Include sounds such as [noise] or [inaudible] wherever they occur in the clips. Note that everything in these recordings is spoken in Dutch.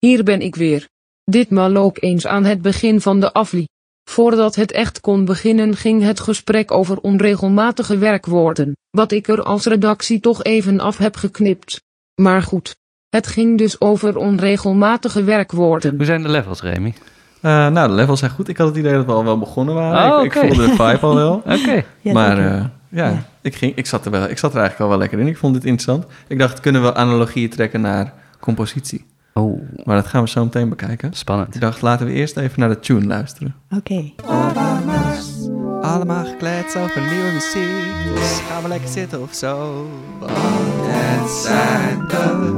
hier ben ik weer. Ditmaal ook eens aan het begin van de afli. Voordat het echt kon beginnen ging het gesprek over onregelmatige werkwoorden, wat ik er als redactie toch even af heb geknipt. Maar goed, het ging dus over onregelmatige werkwoorden. Hoe zijn de levels, Remy? Uh, nou, de levels zijn goed. Ik had het idee dat we al wel begonnen waren. Oh, ik, ik, voelde de vibe al wel. [laughs] Oké. Ja, maar uh, ja, Ja. Ik, ging, ik, zat er wel, ik zat er eigenlijk al wel lekker in. Ik vond dit interessant. Ik dacht, kunnen we analogieën trekken naar compositie? Oh, Maar dat gaan we zo meteen bekijken. spannend. Ik dacht, laten we eerst even naar de tune luisteren. Oké. Allemaal gekleed over nieuwe muziek. Dus gaan we lekker zitten of zo. Want het zijn de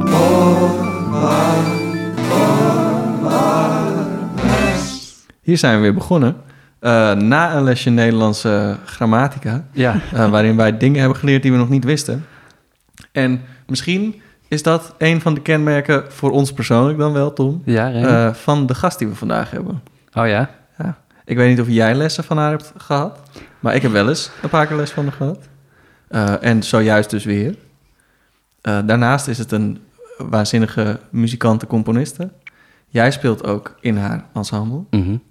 Hier zijn we weer begonnen. Uh, na een lesje Nederlandse grammatica. Ja, uh, waarin wij dingen hebben geleerd die we nog niet wisten. En misschien is dat een van de kenmerken voor ons persoonlijk dan wel, Tom. ja, uh, van de gast die we vandaag hebben. oh ja? Ja. Ik weet niet of jij lessen van haar hebt gehad, maar ik heb wel eens een paar keer les van haar gehad. Uh, en zojuist dus weer. Uh, daarnaast is het een waanzinnige muzikante componiste. Jij speelt ook in haar ensemble. Mm -hmm.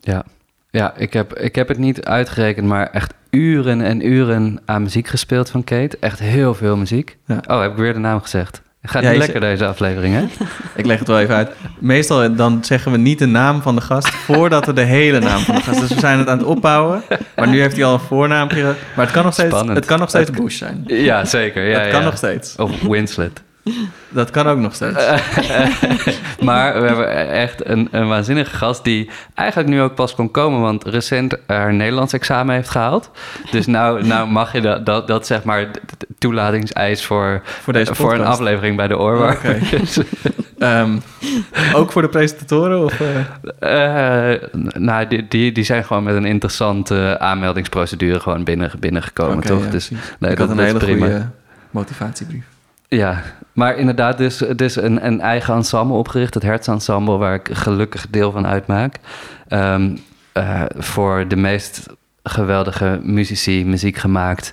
Ja, ja ik, heb, ik heb het niet uitgerekend, maar echt uren en uren aan muziek gespeeld van Kate. Echt heel veel muziek. Ja. Oh, heb ik weer de naam gezegd. Gaat niet ja, lekker deze aflevering, hè? [laughs] ik leg het wel even uit. Meestal dan zeggen we niet de naam van de gast [laughs] voordat we de hele naam van de gast. Dus we zijn het aan het opbouwen. Maar nu heeft hij al een voornaampje. Maar het kan nog steeds, het kan nog steeds Bush zijn. Ja, zeker. Ja, het kan ja. nog steeds. Of Winslet. Dat kan ook nog steeds. [laughs] maar we hebben echt een, een waanzinnige gast die eigenlijk nu ook pas kon komen, want recent haar Nederlands examen heeft gehaald. Dus nou, nou mag je dat, dat, dat zeg maar toelatingseis voor, voor, deze voor een aflevering bij de Oorwaar. Okay. [laughs] um, ook voor de presentatoren? Of, uh? Uh, nou, die, die, die zijn gewoon met een interessante aanmeldingsprocedure gewoon binnen, binnengekomen, okay, toch? Ja, dus nee, Ik dat had een hele prima. goede motivatiebrief. Ja, maar inderdaad, dus, dus een, een eigen ensemble opgericht, het Hertz-ensemble, waar ik gelukkig deel van uitmaak. Um, uh, voor de meest geweldige muzici, muziek gemaakt.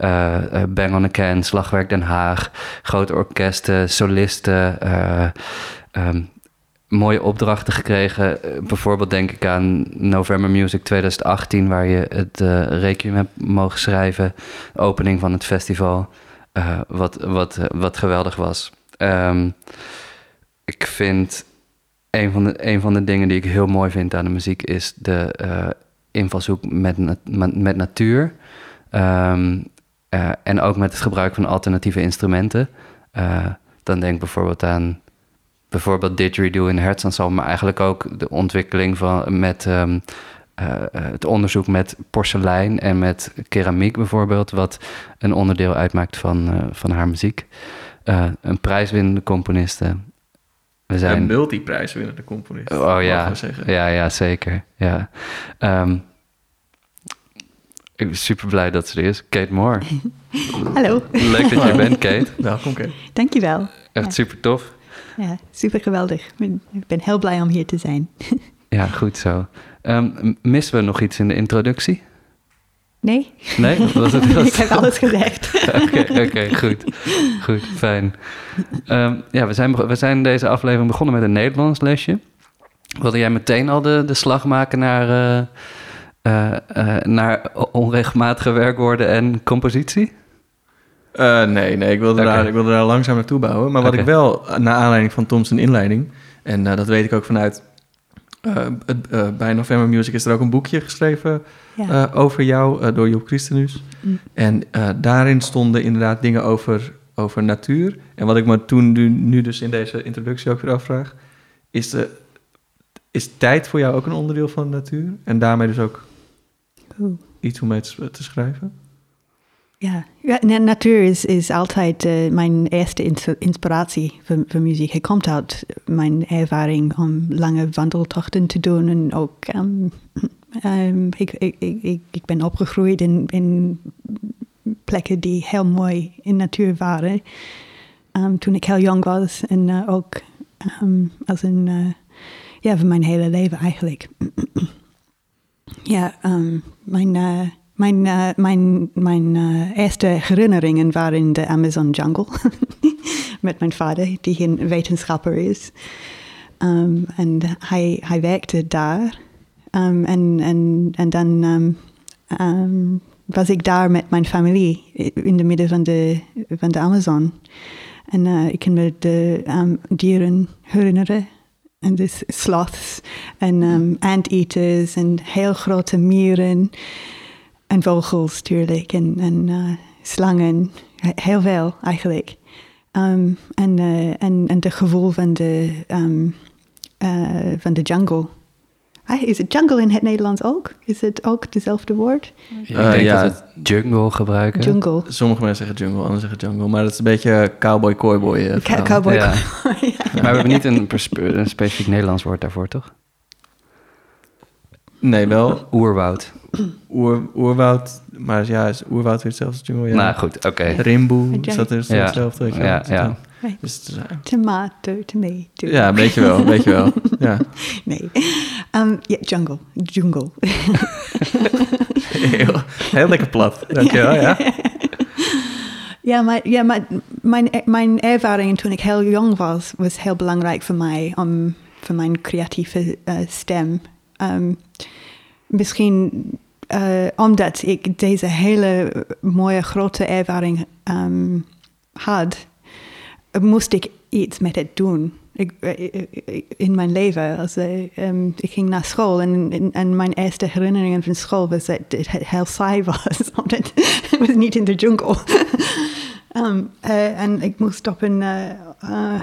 Uh, uh, Bang on a Can, Slagwerk Den Haag, grote orkesten, solisten. Um, mooie opdrachten gekregen. bijvoorbeeld denk ik aan November Music 2018, waar je het requiem hebt mogen schrijven. Opening van het festival. Uh, wat, wat, wat geweldig was. Um, ik vind een van, de, een van de dingen die ik heel mooi vind aan de muziek is de uh, invalshoek met, met, met natuur. Um, en ook met het gebruik van alternatieve instrumenten. dan denk ik bijvoorbeeld aan bijvoorbeeld Didgeridoo in Hertzensalm, maar eigenlijk ook de ontwikkeling van met. Um, uh, het onderzoek met porselein en met keramiek bijvoorbeeld, wat een onderdeel uitmaakt van, uh, van haar muziek. Uh, een prijswinnende componiste. We zijn... Een multiprijswinnende componist. Oh ja, ja, ja, zeker. Ja. Um, ik ben super blij dat ze er is. Kate Moore. [laughs] Hallo. Leuk dat je er bent, Kate. [laughs] Welkom, Kate. Dankjewel. Echt ja. super tof. Ja, super geweldig. Ik ben heel blij om hier te zijn. [laughs] Ja, goed zo. Um, missen we nog iets in de introductie? Nee. Nee? Was het, [laughs] was... ik heb alles gezegd. [laughs] Oké, okay, okay, goed. Goed, fijn. Um, ja, we zijn, we zijn deze aflevering begonnen met een Nederlands lesje. Wilde jij meteen al de, de slag maken naar, uh, uh, uh, naar onregelmatige werkwoorden en compositie? Uh, nee, nee ik, wilde okay. daar, ik wilde daar langzaam naartoe bouwen. Maar wat okay. ik wel, naar aanleiding van Tom's inleiding... en uh, dat weet ik ook vanuit... Uh, uh, bij November Music is er ook een boekje geschreven ja. uh, over jou door Job Christenus. Mm. En daarin stonden inderdaad dingen over, over natuur. En wat ik me toen nu, nu dus in deze introductie ook weer afvraag... Is, de, is tijd voor jou ook een onderdeel van de natuur? En daarmee dus ook Oeh. iets om mee te, te schrijven? Ja, natuur is, is altijd uh, mijn eerste inspiratie voor, muziek. Het komt uit mijn ervaring om lange wandeltochten te doen. En ook, um, um, ik, ik, ik, ik ben opgegroeid in, in plekken die heel mooi in natuur waren. Um, toen ik heel jong was en uh, ook als een, uh, ja, voor mijn hele leven eigenlijk. [clears throat] ja, mijn... Uh, mijn, uh, mijn, mijn uh, eerste herinneringen waren in de Amazon jungle [laughs] met mijn vader, die een wetenschapper is. Um, en hij, hij werkte daar. Um, en, en, en dan um, was ik daar met mijn familie in de midden van de, van de Amazon. En uh, ik kan me de dieren herinneren. En de sloths en um, anteaters en heel grote mieren. En vogels natuurlijk. En, en uh, slangen. Heel veel eigenlijk. Um, en, uh, en, en de gevoel van de, um, uh, van de jungle. Ah, is het jungle in het Nederlands ook? Is het ook dezelfde woord? Ja, ik denk ja, dat we jungle gebruiken. Jungle. Sommige mensen zeggen jungle, anderen zeggen jungle. Maar dat is een beetje cowboy, cowboy. Cowboy, ja. Maar we hebben niet een, een specifiek Nederlands woord daarvoor, toch? Nee, wel. Oerwoud. Oer, oerwoud, maar ja, is oerwoud weer hetzelfde jungle? Ja. Nou goed, oké. Okay. Rimboe, is dat dus ja. hetzelfde? Ja, ja. ja. Dus, uh, tomato, tomato. Ja, weet je wel, weet je wel. Ja. [laughs] Nee. Um, ja, jungle. Jungle. [laughs] heel, heel lekker plat, dankjewel, ja. [laughs] Ja, maar, ja, maar mijn, mijn ervaring toen ik heel jong was, was heel belangrijk voor mij, om, voor mijn creatieve uh, stem. Um, misschien uh, omdat ik deze hele mooie grote ervaring um, had, moest ik iets met het doen. Ik, in mijn leven. Als, um, ik ging naar school en, en, mijn eerste herinneringen van school was dat het heel saai was. [laughs] Omdat het was niet in de jungle. um, [laughs] en ik moest op een, uh,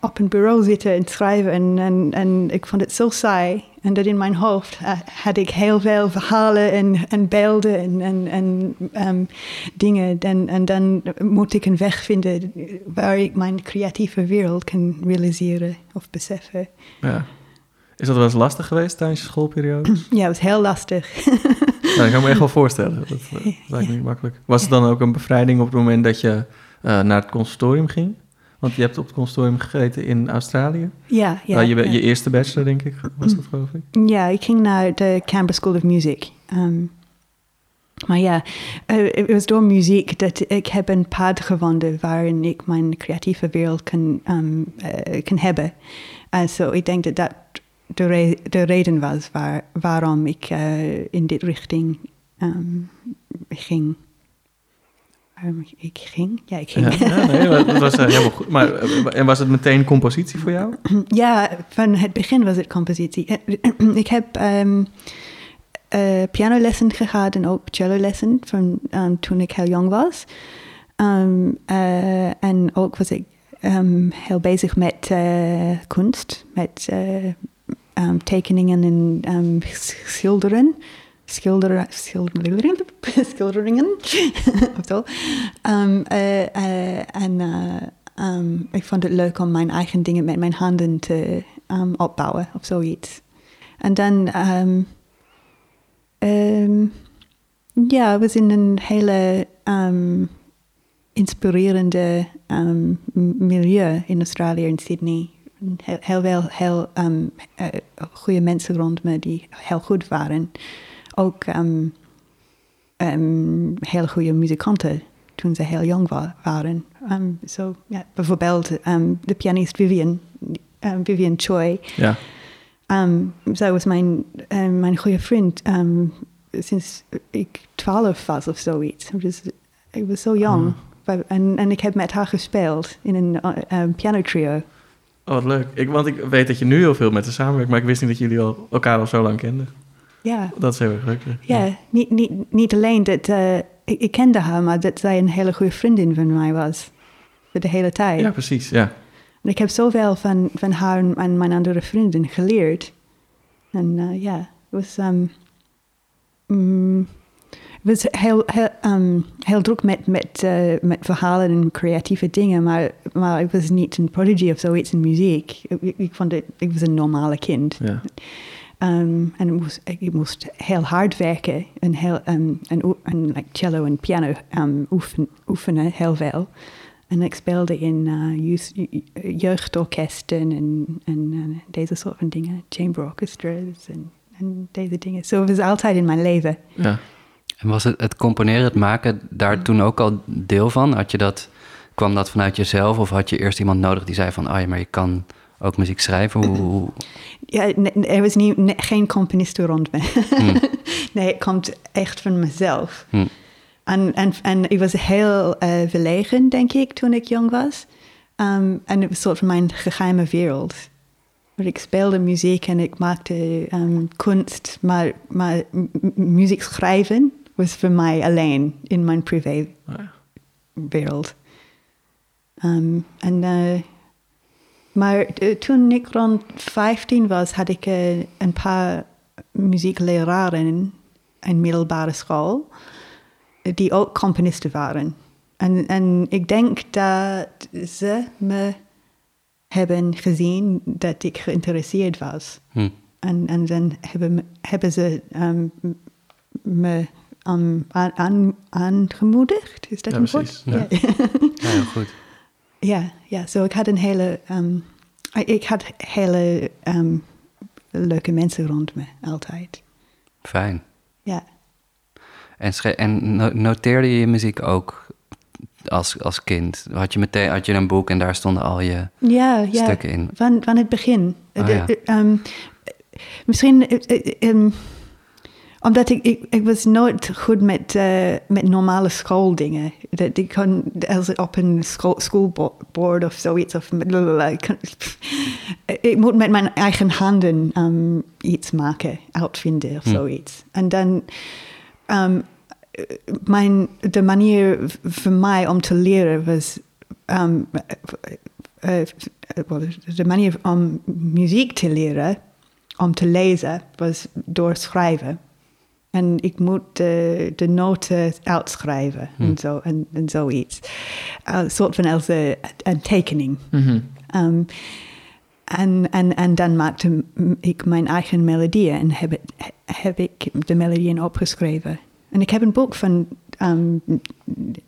op een bureau zitten en schrijven. En, en, en ik vond het zo saai. En dat in mijn hoofd uh, had ik heel veel verhalen en, en beelden en, en, en um, dingen. En, en dan moet ik een weg vinden waar ik mijn creatieve wereld kan realiseren of beseffen. Ja. Is dat wel eens lastig geweest tijdens je schoolperiode? [clears throat] Ja, het was heel lastig. [laughs] ja, dat kan me echt wel voorstellen. Dat, dat [laughs] lijkt me niet makkelijk. Was het dan ook een bevrijding op het moment dat je uh, naar het conservatorium ging? Want je hebt op het conservatorium gegeten in Australië. Ja, ja. Uh, je, ja. je, eerste bachelor, denk ik, was dat geloof ik? Ja, ik ging naar de Canberra School of Music. Um, maar ja, uh, het was door muziek dat ik heb een pad gevonden waarin ik mijn creatieve wereld kan, um, uh, kan hebben. En uh, zo, so ik denk dat dat de, re de reden was waar, waarom ik in dit richting um, ging. Ik ging? Ja, ik ging. Ja, nee, dat was uh, helemaal goed. Maar, en was het meteen compositie voor jou? [clears throat] Ja, van het begin was het compositie. [clears throat] ik heb um, uh, pianolessen gehad en ook cellolessen van um, toen ik heel jong was. Uh, en ook was ik heel bezig met kunst, met tekeningen en schilderen schilder, [laughs] schilderingen. [laughs] schilderingen. Um, en uh, um, ik vond het leuk om mijn eigen dingen met mijn handen te um, opbouwen of zoiets. En dan, ja, we in een hele inspirerende milieu in Australië, in Sydney. Heel, heel veel heel, goede mensen rond me die heel goed waren ook um, um, heel goede muzikanten toen ze heel jong wa waren. Um, so, yeah, bijvoorbeeld de pianist Vivian, Vivian Choi. Ja. zij was mijn, mijn goede vriend sinds ik twaalf was of zoiets. Dus ik was zo jong. Hmm. En, en ik heb met haar gespeeld in een uh, piano trio. Oh, wat leuk. Ik, want ik weet dat je nu heel veel met haar samenwerkt, maar ik wist niet dat jullie al, elkaar al zo lang kenden. Ja. Dat is heel erg leuk. Ja, ja. Niet, niet, niet alleen dat uh, ik, ik, kende haar, maar dat zij een hele goede vriendin van mij was. Voor de hele tijd. Ja, precies, ja. En ik heb zoveel van, van haar en mijn andere vrienden geleerd. En uh, ja, het was, um, mm, was heel, heel, um, heel druk met, met, uh, met verhalen en creatieve dingen, maar, maar ik was niet een prodigy of zoiets in muziek. Ik, ik, vond het, ik was een normale kind. Ja. Um, en ik moest, heel hard werken en, heel, um, en, en like cello en piano oefen, oefenen, heel veel. En ik speelde in uh, jeugdorkesten en, en uh, deze soort van dingen, chamber orchestras en, en deze dingen. Zo so, was altijd in mijn leven. Ja. En was het, het componeren, het maken, daar toen ook al deel van? Had je dat, kwam dat vanuit jezelf of had je eerst iemand nodig die zei van, ah ja, maar je kan ook muziek schrijven? Hoe, [clears throat] Ja, er was niet, geen componist rond me. Hmm. [laughs] nee, het komt echt van mezelf. Hmm. En, en, en ik was heel uh, verlegen, denk ik, toen ik jong was. Um, en het was soort van mijn geheime wereld. Ik speelde muziek en ik maakte um, kunst, maar, maar muziek schrijven was voor mij alleen in mijn privéwereld. Um, en, uh, maar uh, toen ik rond 15 was, had ik uh, een paar muziekleraren in middelbare school, die ook componisten waren. En, en ik denk dat ze me hebben gezien dat ik geïnteresseerd was. Hm. En, en dan hebben, hebben ze um, me um, aan, aan, aangemoedigd. Is dat ja, een woord? Ja. ja. heel goed. Ja, ja. Zo ik had een hele, um, ik had hele um, leuke mensen rond me altijd. Fijn. Ja. En, en noteerde je je muziek ook als, als kind? Had je meteen had je een boek en daar stonden al je ja, ja. stukken in? Van, van het begin. Oh, ja. um, misschien um, omdat ik, ik, ik was nooit goed met, uh, met normale schooldingen. Dat ik kon als op een school, schoolboard of zoiets. Of, [laughs] ik moet met mijn eigen handen um, iets maken, uitvinden of hm. zoiets. En dan um, mijn, de manier voor mij om te leren was. Um, uh, de manier om muziek te leren, om te lezen, was door schrijven. En ik moet de, de noten uitschrijven en, zo, en, en zoiets. Een soort van als een, een tekening. Mm -hmm. um, en, en, en dan maakte ik mijn eigen melodieën en heb, heb ik de melodieën opgeschreven. En ik heb een boek van um,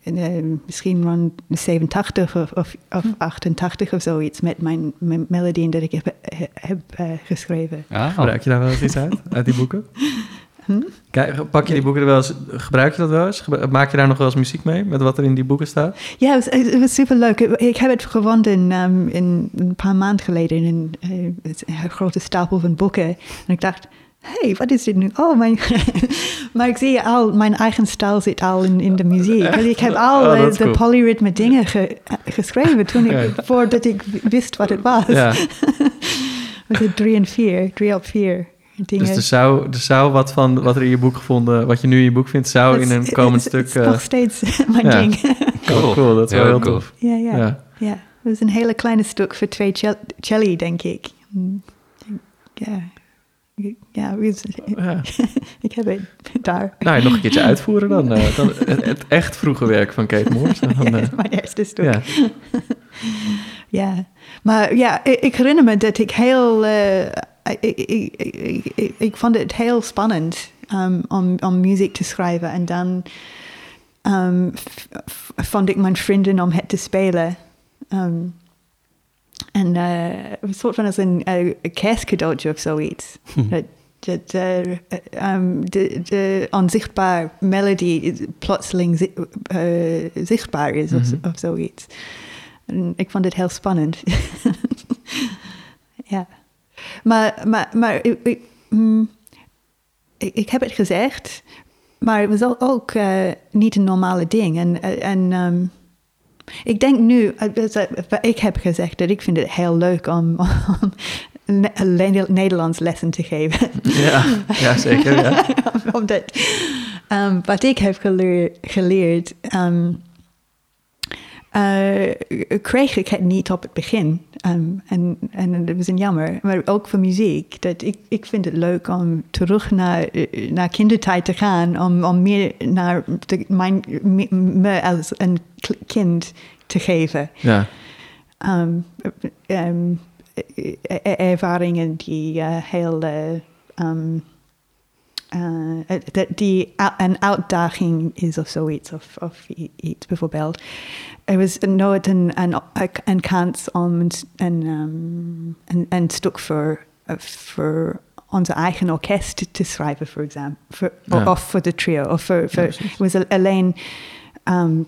uh, misschien rond 87 of, of, of 88 of zoiets met mijn, mijn melodieën dat ik heb, heb uh, geschreven. Ah, gebruik je daar wel eens iets uit, uit die boeken? [laughs] Hm? Kijk, pak je die boeken er wel eens, gebruik je dat wel eens? Maak je daar nog wel eens muziek mee, met wat er in die boeken staat? Ja, het was, was super leuk. Ik heb het gevonden um, in, een paar maanden geleden in een, een grote stapel van boeken. En ik dacht, hey, wat is dit nu? Oh, mijn... [laughs] maar ik zie al, mijn eigen stijl zit al in, in de muziek. Echt? Ik heb al oh, uh, de cool. polyritme dingen ge, geschreven toen ik, voordat ik wist wat het was. Ja. [laughs] was het drie en vier, drie op vier. [laughs] Dingen. Dus er zou, er zou wat van wat er in je boek gevonden, wat je nu in je boek vindt, zou dat in een komend stuk. Het is uh, nog steeds [laughs] mijn ja. ding. [laughs] cool. cool, dat is wel heel cool. tof. Ja, ja, ja. ja. Het is een hele kleine stuk voor twee celli, denk ik. Ja. Ja, ja. ik heb het daar. Nou, nog een keertje uitvoeren dan. Uh, dan het, het, echt vroege werk van Kate Moore. Dan, ja, mijn eerste stuk. Ja. ja, maar ja, ik, ik, herinner me dat ik heel... Uh, ik, ik, ik, ik, vond het heel spannend um, om, om muziek te schrijven. En dan um, vond ik mijn vrienden om het te spelen. Um, en uh, een soort van als een uh, kerstcadeautje of zoiets. [laughs] dat dat uh, um, de, de onzichtbare melodie plotseling zi zichtbaar is mm -hmm. of, of zoiets. En ik vond het heel spannend. [laughs] ja. Maar, maar, maar ik, ik, mm, ik, ik, heb het gezegd, maar het was ook uh, niet een normale ding. En, en um, ik denk nu, ik heb gezegd dat ik vind het heel leuk om, [laughs] om Nederlands lessen te geven. Ja, ja zeker. Ja. [laughs] Omdat um, wat ik heb geleer, geleerd, um, uh, kreeg ik het niet op het begin. Um, en, en dat was een jammer. Maar ook voor muziek. Dat ik, ik vind het leuk om terug naar, naar kindertijd te gaan. Om, om meer naar de, mijn, me als een kind te geven. Ja. Um, um, ervaringen die uh, heel... Uh, uh, die een uitdaging is of zoiets, of, of iets bijvoorbeeld. Er was nooit een, een, een kans om een, um, een, een stuk voor, voor onze eigen orkest te schrijven, voor example, voor, ja. of voor de trio. Of voor, voor, ja, het was alleen um,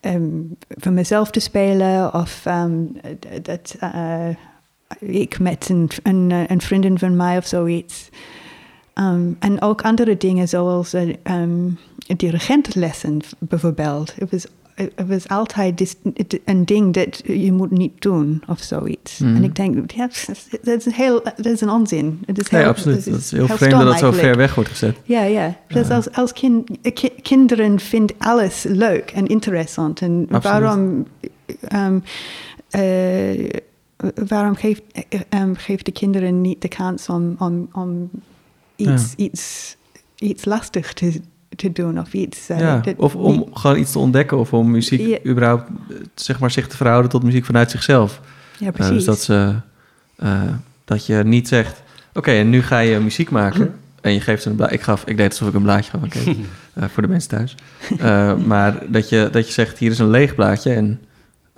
um, voor mezelf te spelen, of dat... Uh, ik met een, een, een vriendin van mij of zoiets. Um, en ook andere dingen zoals uh, um, dirigentlessen bijvoorbeeld. Het was, het was altijd een ding dat je moet niet doen of zoiets. Mm. En ik denk, ja, dat is, heel, dat is een onzin. Het is heel, ja, absoluut. Het is, heel, heel vreemd dat het zo ver weg wordt gezet. Ja, ja. Dus als, als kind, ki kinderen vinden alles leuk en interessant. En absoluut. waarom... Um, uh, waarom geeft, um, geeft de kinderen niet de kans om, om, om iets, ja. iets, iets lastig te, te doen of iets. Uh, ja, of om niet... gewoon iets te ontdekken of om muziek ja. überhaupt zeg maar, zich te verhouden tot muziek vanuit zichzelf. Ja, precies. Uh, dus dat, ze, uh, dat je niet zegt: Oké, okay, en nu ga je muziek maken. En je geeft ze een blaadje. Ik, gaf, ik deed alsof ik een blaadje gaf. [laughs] Okay, voor de mensen thuis. maar dat je, dat je zegt: Hier is een leeg blaadje. En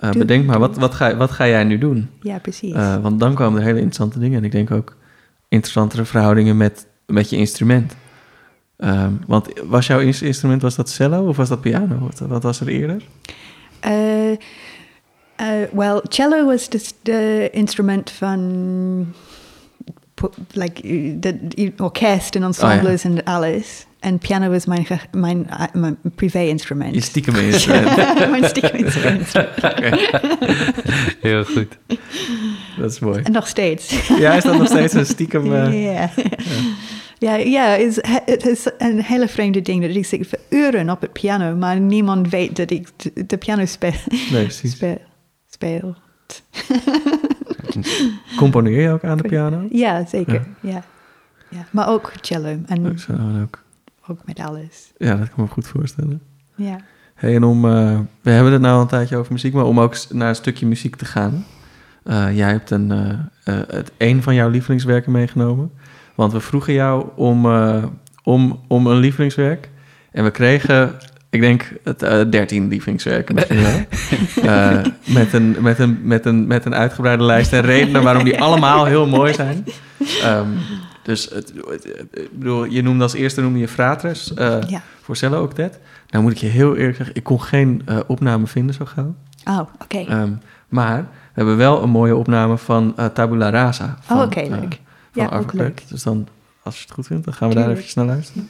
uh, bedenk maar, wat, wat, ga, wat ga jij nu doen? Ja, precies. Uh, want dan komen er hele interessante dingen. En ik denk ook interessantere verhoudingen met, met je instrument. Um, want was jouw instrument, was dat cello of was dat piano? Wat, wat was er eerder? Uh, well, cello was de instrument van like, de orkest en ensembles oh, ja. en alles. En piano was mijn, mijn, mijn privé-instrument. Je stiekem [laughs] instrument. mijn stiekem instrument. [laughs] Heel goed. Dat is mooi. En nog steeds. ja, is dat nog steeds een stiekem... Uh, [laughs] ja. Ja, ja het is een hele vreemde ding dat ik zit voor uren op het piano, maar niemand weet dat ik de piano speel. Nee, precies. [laughs] Speel. speel. [laughs] Componeer je ook aan de piano? Ja, zeker. Ja. ja. ja. Maar ook cello. En ook, zo, ook. ook met alles. Ja, dat kan me goed voorstellen. Ja. Hey, en om, uh, we hebben het nou een tijdje over muziek, maar om ook naar een stukje muziek te gaan. Uh, jij hebt een, uh, het, een van jouw lievelingswerken meegenomen. Want we vroegen jou om, om, om een lievelingswerk. En we kregen ik denk het uh, 13 lievelingswerken misschien wel. uh, [laughs] met, een, met, een, met, een, met een uitgebreide lijst en redenen waarom die allemaal heel mooi zijn. Um, dus het, het, ik bedoel, je noemde als eerste noemde je Fratres ja. voor Cello Octet. Nou moet ik je heel eerlijk zeggen, ik kon geen opname vinden zo gauw. Oh, oké. Okay. Um, maar we hebben wel een mooie opname van Tabula Rasa. Van, oh, oké, okay, leuk. Van ja, leuk. Dus dan, als je het goed vindt, dan gaan we Tuurlijk. daar even naar luisteren.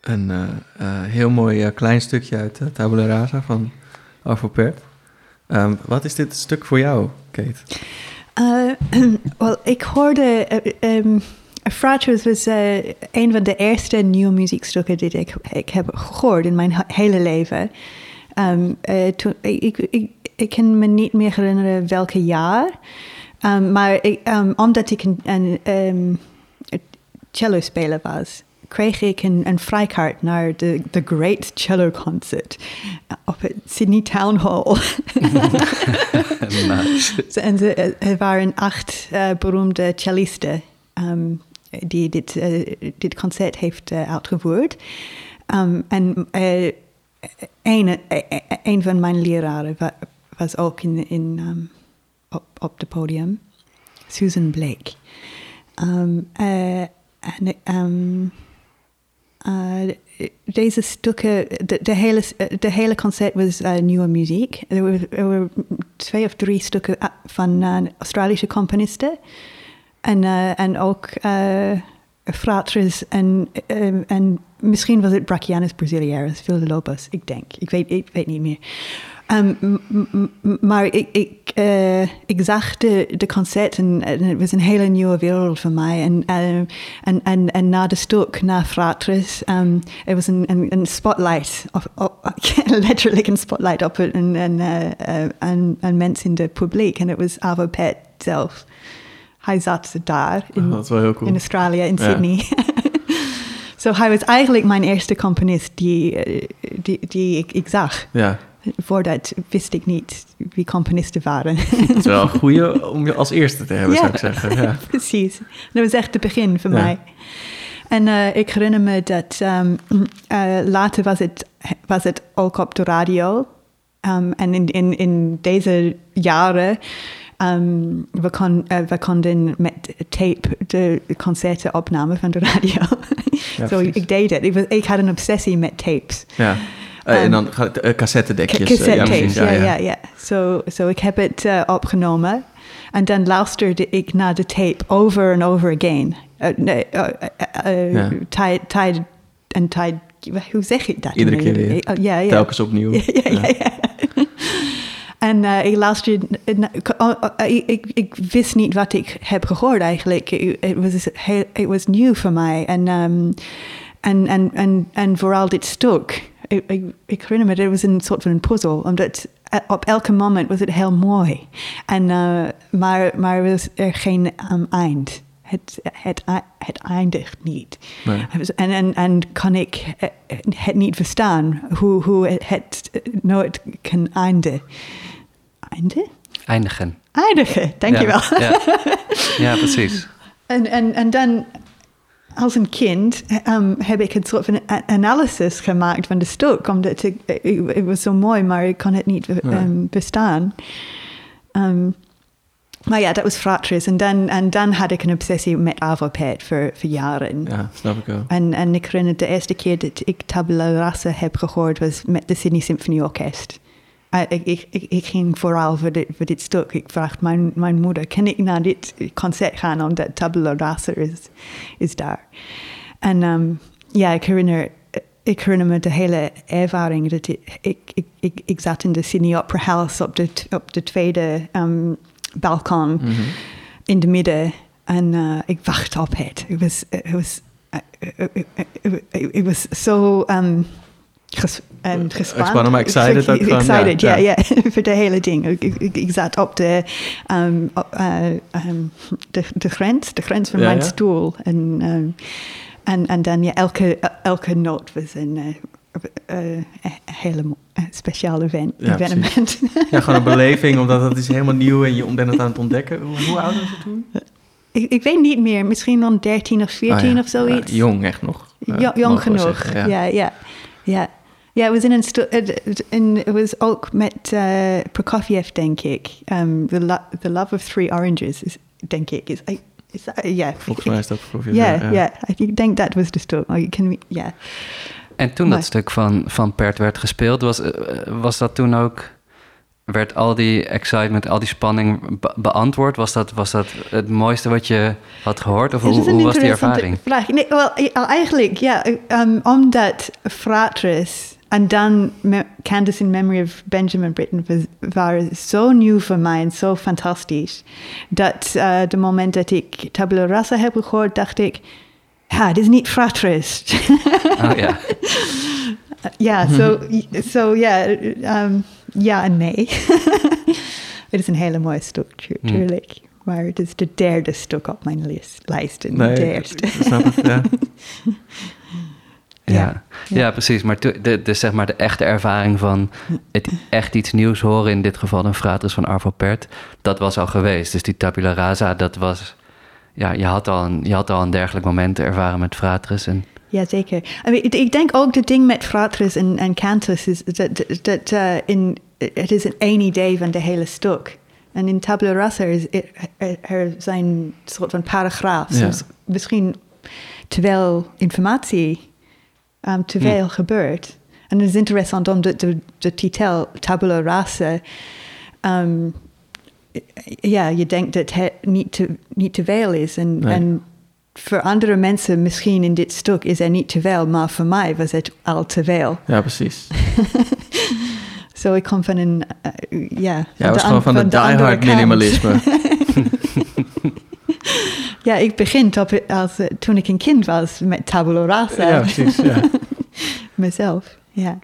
Een uh, uh, heel mooi uh, klein stukje uit Tabula Rasa van Arvo Pärt. Um, wat is dit stuk voor jou, Kate? [clears throat] Wel, ik hoorde... Um, was een van de eerste nieuwe muziekstukken die ik, heb gehoord in mijn hele leven. Toen, ik, ik, ik kan me niet meer herinneren welke jaar. Maar ik, omdat ik een, een um, cello-speler was, kreeg ik een, een vrijkaart naar de, de Great Cello Concert op het Sydney Town Hall. [laughs] nice. [laughs] En ze, er waren acht uh, beroemde cellisten um, die dit, uh, dit concert heeft uh, uitgevoerd. Um, en een, een van mijn leraren was ook in, in, um, op, op het podium, Susan Blake. Um, en um, uh, deze stukken, de, de, hele, de concert was uh, nieuwe muziek. Er, were twee of drie stukken van Australische componisten. En, en ook Fratres en, en misschien was het Brachianus brasiliaris, Lopez, ik denk. Ik weet, ik weet niet meer. Um, maar ik, ik, uh, ik zag de, de concert en, en, het was een hele nieuwe wereld voor mij. En, um, en, en, en na de stuk, na Fratres, um, het was een, een, een spotlight, op, [laughs] letterlijk een spotlight op een, een, een, een mens in het publiek. En het was Avo Pet zelf. Hij zat daar in, oh, cool. in Australië, in Sydney. Zo [laughs] so hij was eigenlijk mijn eerste componist die, die, die ik, ik zag. Ja. Voordat wist ik niet wie componisten waren. Het is wel een goede [laughs] om je als eerste te hebben, ja, zou ik zeggen. Ja, [laughs] precies. Dat was echt het begin voor ja. mij. En uh, ik herinner me dat um, uh, later was het, was het ook op de radio. Um, en in, in, in deze jaren Um, we, kon, uh, we konden met tape de concerten opnemen van de radio. [laughs] Zo, so ik deed het. Ik, was, ik had een obsessie met tapes. Ja. Uh, en dan uh, cassettedekjes. Cassettetapes, ja, ja, ja. Zo, so, so ik heb het uh, opgenomen. En dan luisterde ik naar de tape over and over again. nee, tijd, tijd en tijd, hoe zeg ik dat? Iedere keer weer. Ja, ja. Telkens opnieuw. [laughs] ja, ja. ja. [laughs] En uh, ik luisterde, ik, ik, ik, wist niet wat ik heb gehoord eigenlijk. Het was, it was nieuw voor mij. En, um, en, en, en, en vooral dit stuk. Ik, ik, ik herinner me, het was een soort van een puzzel. Omdat op elke moment was het heel mooi. En, uh, maar, maar was er geen um, eind. Het, het, het eindigt niet. Nee. En, en, en kan ik het niet verstaan hoe, hoe het nooit kan eindigen. Einde? Eindigen. Eindigen, dankjewel. Ja, ja. ja precies. [laughs] En, en, en dan als een kind um, heb ik een soort van analysis gemaakt van de stuk. Omdat ik, het was zo mooi, maar ik kon het niet um, bestaan. Um, maar ja, dat was Fratres. En dan, en dan had ik een obsessie met Avopet voor, voor jaren. Ja, snap ik wel. En, en ik herinner de eerste keer dat ik Tabula Rasa heb gehoord was met de Sydney Symphony Orkest. Ik, ik, ik, ik, ging vooral voor dit, voor dit stuk. Ik vraag mijn, mijn moeder, kan ik naar dit concert gaan omdat Tabula Rasa is, is daar. En um, ja, ik herinner, ik herinner me de hele ervaring. Dat ik, ik, ik, ik, zat in de Sydney Opera House op de, op de tweede um, balkon mm -hmm. in de midden. En uh, ik wachtte op het. Het was, het was, it was so... Um, ges, en gespannen. Gespannen, maar excited ook gewoon. Excited, ja, ja, ja. [laughs] voor de hele ding. Ik, ik, ik zat op de, um, uh, um, de, de grens, de grens van Ja, mijn ja. stoel. En, um, en, en dan, ja, elke, elke noot was een uh, uh, hele speciaal event, Ja, evenement. Ja, gewoon een [laughs] beleving, omdat het is helemaal nieuw en je bent het aan het ontdekken. Hoe, hoe oud was het toen? ik, ik weet niet meer, misschien rond 13 of 14 Oh ja. of zoiets. Jong echt nog. eh, Jo- jong genoeg, ja, ja. ja. Ja, het was in in- het was ook met uh, Prokofiev, denk ik. Um, the, Lo- the Love of Three Oranges, is, denk ik. Is, I- is that, Volgens mij is dat profiel. Ja, ja. Ik denk dat was de stuk. Oh, you can, ja. En toen Maar- dat stuk van, van Pert werd gespeeld, was, eh, was dat toen ook... Werd al die excitement, al die spanning be- beantwoord? Was dat, was dat het mooiste wat je had gehoord? Of hoe, was die ervaring? Vraag. Nee, wel, eh, eigenlijk, ja. Um, omdat Fratres en dan Me- Candace in Memory of Benjamin Britten was, waren zo nieuw voor mij so fantastisch. Dat uh, de moment dat ik Tabula Rasa heb gehoord, dacht ik... Ja, het is niet Fratres. Oh ja. [laughs] Ja, zo so, ja, um, ja en nee. [laughs] het is een hele mooie stuk, tu- Hmm. tuurlijk. Maar het is de derde stuk op mijn lijst. lijst Nee, de snap het, ja. [laughs] Ja, Ja. ja. precies. Maar de, de, zeg maar de echte ervaring van het echt iets nieuws horen, in dit geval een fratres van Arvo Pärt, dat was al geweest. Dus die tabula rasa, dat was, ja, je had al een, je had al een dergelijk moment ervaren met fratres. En, Ja, zeker. I mean, ik denk ook het ding met Fratres en, en Cantus is dat, dat, dat uh, in, het is een één idee van de hele stuk. En in Tabula Rasa is, er, er zijn soort van. Ja. Dus misschien te veel informatie, um, te veel gebeurt. En het is interessant omdat de, de titel Tabula Rasa um, ja, je denkt dat het niet te, niet te veel is. En, Nee. en voor andere mensen misschien in dit stuk is er niet te veel, maar voor mij was het al te veel. Ja, precies. [laughs] Zo ik kom van een, eh, ja... Ja, was gewoon van de diehard minimalisme. [laughs] [laughs] Ja, ik begin op, als, eh, toen ik een kind was met tabula rasa. ja, precies. Ja. [laughs] Mezelf, ja.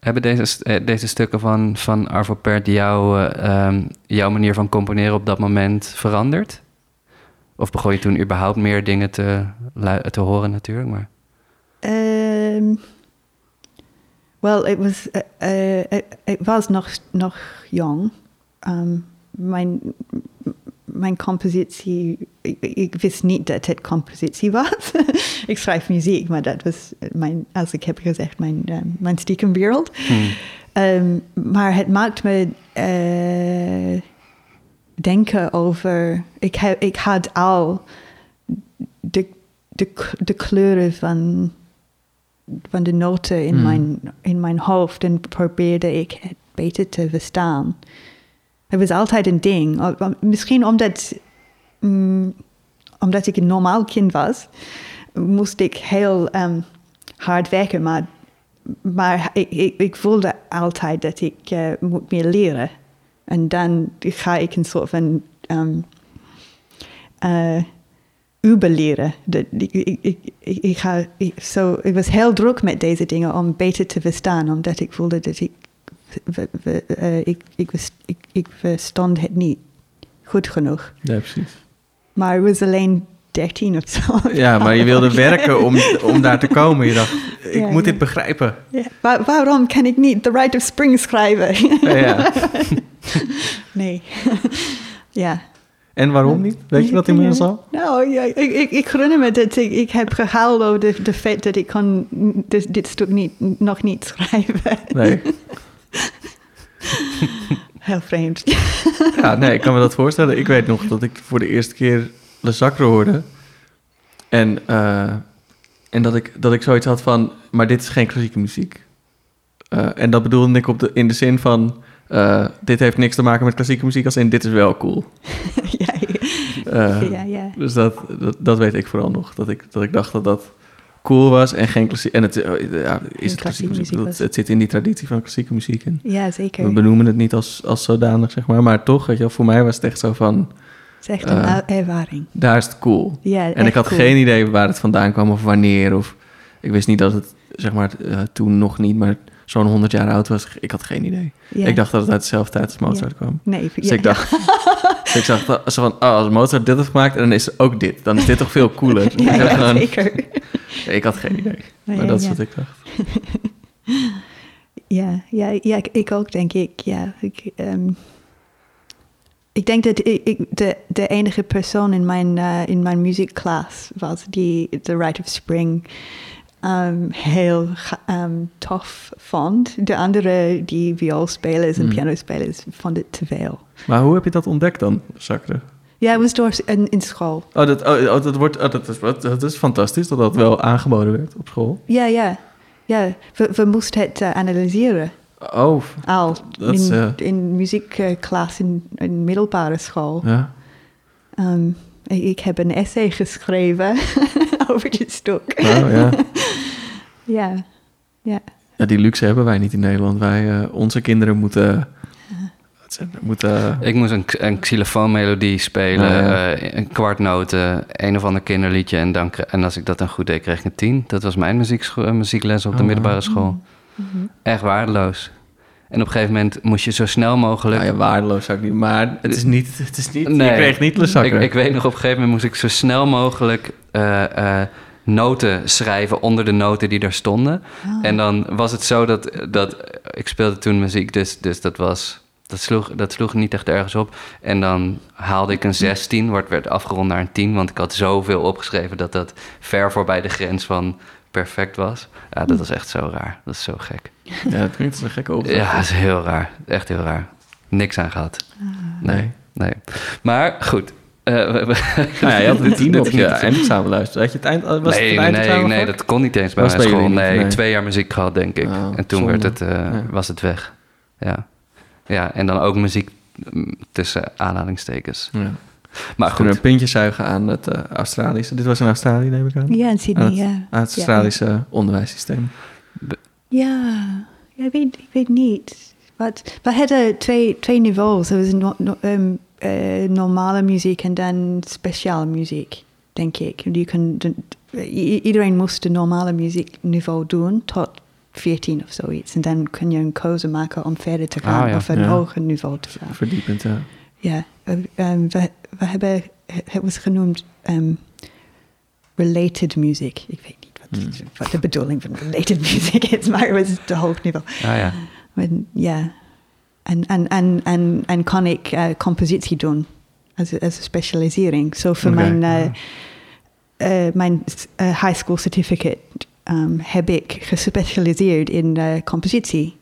Hebben deze, eh, deze stukken van, van Arvo jou, eh, ehm, jouw manier van componeren op dat moment veranderd? Of begon je toen überhaupt meer dingen te, te horen natuurlijk? Maar... Um, well, it was, uh, uh, it, it was nog, nog jong. Um, mijn, mijn compositie, ik, ik wist niet dat het compositie was. [laughs] ik schrijf muziek, maar dat was mijn, als ik heb gezegd, mijn, um, mijn stiekenwereld. Hmm. Um, maar het maakt me uh, denken over. Ik, heb, ik had al de, de, de kleuren van, van de noten in, Hmm. mijn, in mijn hoofd en probeerde ik het beter te verstaan. Het was altijd een ding. Misschien omdat, mm, omdat ik een normaal kind was, moest ik heel ehm, hard werken, maar maar ik, voelde altijd dat ik eh, moet meer leren. En dan ga ik een soort van um, uh, überleren. Dat, ik, ik, ik, ga, ik, ik was heel druk met deze dingen om beter te verstaan, omdat ik voelde dat ik, we- we- eh, ik, ik, ik, ik verstond het niet goed genoeg. ja, precies. Maar ik was alleen 13 of zo. Ja, maar je wilde werken om, om daar te komen. Je dacht, ik Ja, moet ja. dit begrijpen. Ja, waar- waarom kan ik niet The Rite of Spring schrijven? Ja, ja. [laughs] nee. [laughs] ja. En waarom niet? Weet je dat inmiddels al? Nou, ja, ik, ik, ik herinner me dat ik, ik heb gehuild over de, de feit dat ik kon dit, dit stuk niet, nog niet schrijven. Nee. [laughs] [laughs] Heel vreemd. [laughs] Ja, nee, ik kan me dat voorstellen. Ik weet nog dat ik voor de eerste keer Le Sacre hoorde. En, eh, en dat, ik, dat ik zoiets had van, maar dit is geen klassieke muziek. Eh, en dat bedoelde ik op de, in de zin van, eh, dit heeft niks te maken met klassieke muziek, als in dit is wel cool. [laughs] ja, Eh, ja, ja. Dus dat, dat, dat weet ik vooral nog. Dat ik, dat ik dacht dat dat cool was en geen klassiek. En het eh, ja, is het klassieke muziek. muziek Het, zit in die traditie van klassieke muziek. En Ja, we zeker. benoemen het niet als, als zodanig, zeg maar. Maar toch, weet je wel, voor mij was het echt zo van, Het is echt een Eh, er- ervaring. daar is het cool. Ja, En ik had geen idee waar het vandaan kwam of wanneer. Of ik wist niet dat het, zeg maar, eh, toen nog niet, maar zo'n 100 jaar oud was. Ik had geen idee. Ik dacht dat het uit dezelfde tijd als Mozart kwam. Nee, Dus ik dacht, [laughs] dus ik zag dat, zo van, oh, als Mozart dit heeft gemaakt, dan is ook dit. Dan is dit toch veel cooler. [laughs] Ja, [laughs] zeker. Ik had geen idee. Maar ja, dat is ja. wat ik dacht. [laughs] Ja, ja, ja ik, ik ook, denk ik. Ja, ik, ehm, ik denk dat ik, ik de, de enige persoon in mijn, eh, in mijn muziekklas was die The Rite of Spring ehm, heel ehm, tof vond. De andere, die vioolspelers en Hmm. pianospelers, vonden het te veel. Maar hoe heb je dat ontdekt dan, Sacre? Ja, was door in, in school. Oh, dat, oh, oh, dat, wordt, oh, dat, is, wat- dat is fantastisch dat dat wel aangeboden werd op school. Ja, ja. Ja, we, we moesten het eh, analyseren. Oh, Al Dat is, in, eh, in muziekklas in, in middelbare school. ja. Ehm, ik, heb een essay geschreven [laughs] over dit stuk. Oh, ja. [laughs] ja, ja. ja, die luxe hebben wij niet in Nederland. Wij, eh, onze kinderen moeten... moeten Ik moest een, een xylofoonmelodie spelen, Oh, ja. eh, een kwartnoten, een of ander kinderliedje. En, dan, en als ik dat dan goed deed, kreeg ik een tien. Dat was mijn eh, muziekles op de Oh, middelbare school. Mhm. Echt waardeloos. En op een gegeven moment moest je zo snel mogelijk... Nou ja, waardeloos zou ik niet... Maar het is niet... Het is niet Nee. Je kreeg niet Le Sacre. Ik, ik weet nog, op een gegeven moment moest ik zo snel mogelijk eh, eh, noten schrijven onder de noten die daar stonden. Ah. En dan was het zo dat, dat ik speelde toen muziek, dus, dus dat was... Dat sloeg, dat sloeg niet echt ergens op. En dan haalde ik een 16, wordt werd afgerond naar een 10. Want ik had zoveel opgeschreven dat dat ver voorbij de grens van perfect was. Ja, dat was echt zo raar. Dat is zo gek. Ja, dat klinkt als een gekke opdracht. Ja, dat is heel raar. Echt heel raar. Niks aan gehad. Nee, nee. Maar goed. we- Nou ja, je had een tien [laughs] op je niet- eindexamen luisteren. Had je het eind... Was het nee, het nee, nee, vak? dat kon niet eens bij Was mijn school. niet, Nee, nee. twee jaar muziek gehad, denk ik. Oh, en toen zonde. werd het, eh, was het weg. Ja. Ja, en dan ook muziek mm, tussen aanhalingstekens. Ja. Maar We kunnen goed, een puntje zuigen aan het eh, Australische. Dit was in Australië, neem ik aan. Ja, in Sydney, Aan het, ja. aan het Australische onderwijssysteem. Ja, ja ik, weet, ik weet niet. Wat, we hadden twee, twee niveaus. Er was no, no- ehm, eh, normale muziek en dan speciale muziek, denk ik. Je kan iedereen moest de normale muziekniveau doen tot 14 of zoiets. En dan kun je een keuze maken om verder te gaan Ah, ja. of een Ja. hoger niveau te gaan. Verdiepend, ja. Ja, eh, ehm, we, we hebben, het was genoemd ehm, related music. Ik weet niet wat, Hmm. wat de bedoeling van related [laughs] music is, maar het was te hoog niveau. ah ja. Ja, en, en, en, en, en kan ik eh, compositie doen als, als een specialisering. Zo voor Oké, mijn, ja. eh, mijn high school certificate ehm, heb ik gespecialiseerd in eh, compositie.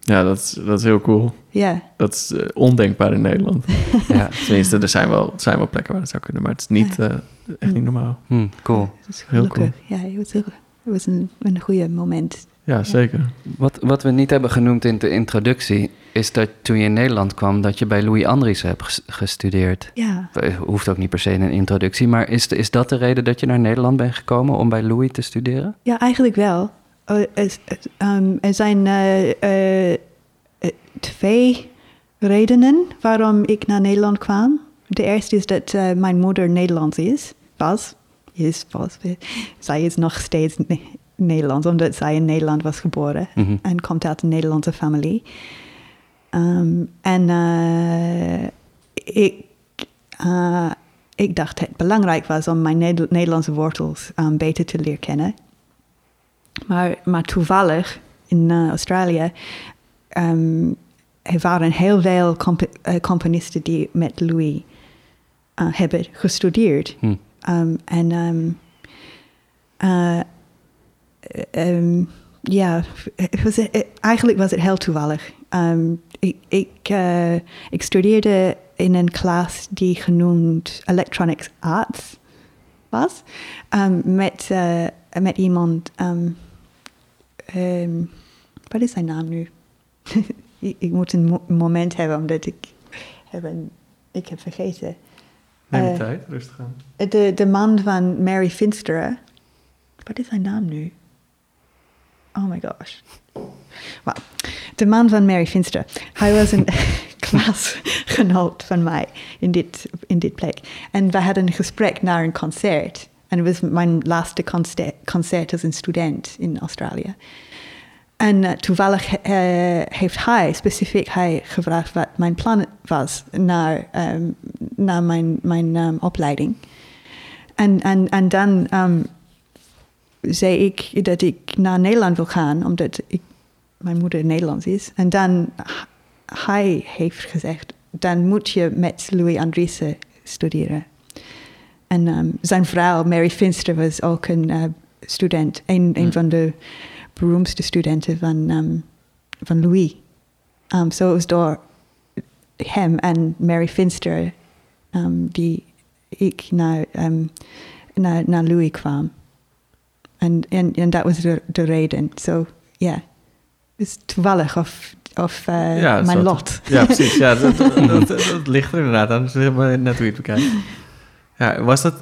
Ja, dat is, dat is heel cool. Ja, Dat is eh, ondenkbaar in Nederland. [laughs] ja. Tenminste, er zijn wel, er zijn wel plekken waar dat zou kunnen, maar het is niet, eh, echt niet normaal. Hm, cool. dat is Heel gelukkig. Ja, het was, was een, een goede moment. Ja, zeker. Wat, wat we niet hebben genoemd in de introductie... is dat toen je in Nederland kwam... dat je bij Louis Andriessen hebt ges- gestudeerd. Ja, Eh, Hoeft ook niet per se in een introductie... maar is, is dat de reden dat je naar Nederland bent gekomen... om bij Louis te studeren? ja eigenlijk wel. Er, ehm, er zijn eh, eh, twee redenen waarom ik naar Nederland kwam. De eerste is dat mijn moeder Nederlands is. Was. Is, was. Zij is nog steeds Ne- Nederlands, omdat zij in Nederland was geboren. Mhm. En komt uit een Nederlandse familie. Ehm, en eh, ik, eh, ik dacht het belangrijk was om mijn Neder- Nederlandse wortels ehm, beter te leren kennen. Maar, maar toevallig in eh, Australië ehm, er waren heel veel comp- componisten die met Louis hebben gestudeerd. Hm. Um, en ja, was, eigenlijk was het heel toevallig. Ehm, ik, ik, eh, ik studeerde in een klas die genoemd Electronics Arts was. Ehm, met, eh, met iemand, ehm, wat is zijn naam nu? [laughs] ik, ik moet een mo- moment hebben, omdat ik heb, een, ik heb vergeten. Neem je Eh, tijd, rustig aan. De, de man van Mary Finster. Wat is zijn naam nu? Oh my gosh. Well, de man van Mary Finster. Hij was een [laughs] klasgenoot van mij in dit, in dit plek. En we hadden een gesprek naar een concert. En het was mijn laatste concert, concert als een student in Australië. En eh, toevallig eh, heeft hij specifiek hij gevraagd wat mijn plan was naar, ehm, naar mijn, mijn ehm, opleiding. En, en, en dan ehm, zei ik dat ik naar Nederland wil gaan, omdat ik, mijn moeder Nederlands is. En dan hij heeft gezegd, dan moet je met Louis Andriessen studeren. En ehm, zijn vrouw, Mary Finster, was ook een eh, student, een, een Hmm. van de beroemdste studenten van, ehm, van Louis. Um, zo het was door hem en Mary Finster ehm, die ik naar, ehm, naar, naar Louis kwam. En, en, en dat was de, de reden. Zo, ja. Het is toevallig of, of eh, Ja, mijn lot. Ja, precies. Ja, dat, [laughs] dat, dat, dat ligt er inderdaad aan. Dus helemaal net hoe je het bekijkt. Ja, was dat,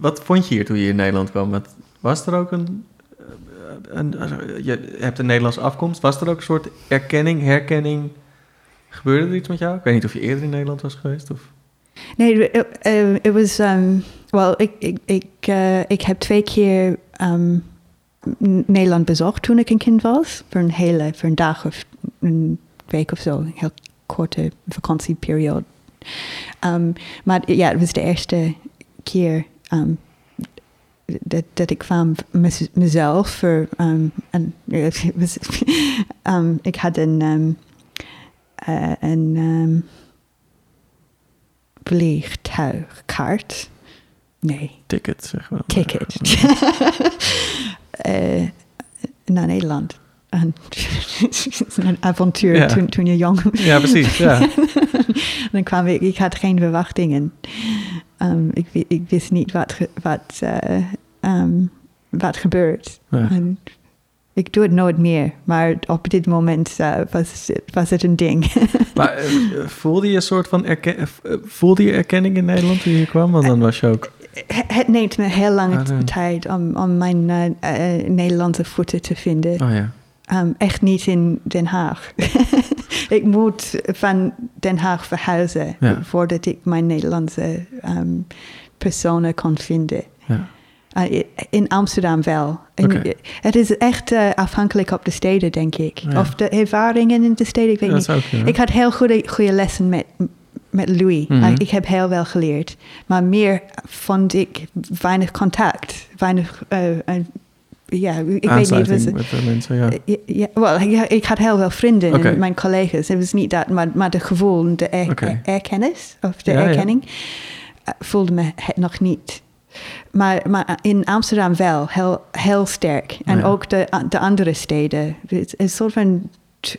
wat vond je hier toen je in Nederland kwam? Wat, was er ook een, een, Je hebt een Nederlandse afkomst. Was er ook een soort erkenning, herkenning? Gebeurde er iets met jou? Ik weet niet of je eerder in Nederland was geweest. Of... Nee, het it was. Um, well, ik, ik, ik, uh, ik heb twee keer um, Nederland bezocht toen ik een kind was. Voor een hele, voor een dag of een week of zo. Een heel korte vakantieperiode. Um, maar ja, het was de eerste keer um, dat, dat ik kwam mezelf. Voor, um, en, het was, um, [laughs] ik had een, uh, een vliegtuigkaart. Nee. Ticket, zeg maar. Ticket. [laughs] uh, naar Nederland. En, [laughs] een avontuur ja. toen, toen je jong was. Ja, precies. Ja. [laughs] dan kwam ik, ik had geen verwachtingen. Um, ik, ik, wist niet wat, wat, uh, um, wat gebeurt. Ja. En Ik doe het nooit meer, maar op dit moment uh, was, was het een ding. [laughs] maar uh, voelde je een soort van erken, voelde je erkenning in Nederland toen je hier kwam? Want dan was je ook... Het neemt me heel lange ah, tijd om, om mijn Nederlandse voeten te vinden. Oh ja. Um, echt niet in Den Haag. [laughs] ik moet van Den Haag verhuizen ja. voordat ik mijn Nederlandse um, personen kan vinden. Ja. Uh, in Amsterdam wel. Okay. Het is echt uh, afhankelijk op de steden, denk ik. Ja. Of de ervaringen in de steden, ik weet niet. Ik had heel goede, goede lessen met, met Louis. Mhm. Ik heb heel wel geleerd. Maar meer vond ik weinig contact. Weinig, uh, uh, ja, ik weet niet. Was, met de mensen, ja. ja, ja, wel, ja, ik had heel veel vrienden en mijn collega's. Het was niet dat, maar, maar de gevoel, de er, erkennis of de erkenning, uh, voelde me het nog niet. Maar, maar in Amsterdam wel, heel, heel sterk. En ook de, de andere steden. Het is een soort van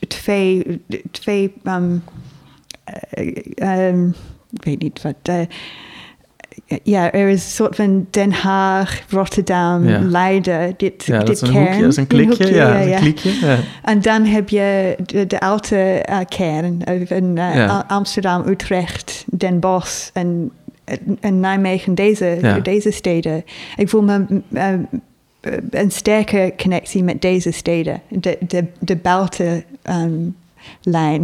twee, twee um, eh, um, ik weet niet wat. eh, ja, er is een soort van Den Haag, Rotterdam, Ja. Leiden, dit, Ja, dat dit is een kern. hoekje, dat is een klikje. ja, dat een kliekje. Ja. En dan heb je de, de oude eh, kern. A- Amsterdam, Utrecht, Den Bosch en, en Nijmegen, deze, deze steden. Ik voel me een sterke connectie met deze steden. De, de, de buitenlijn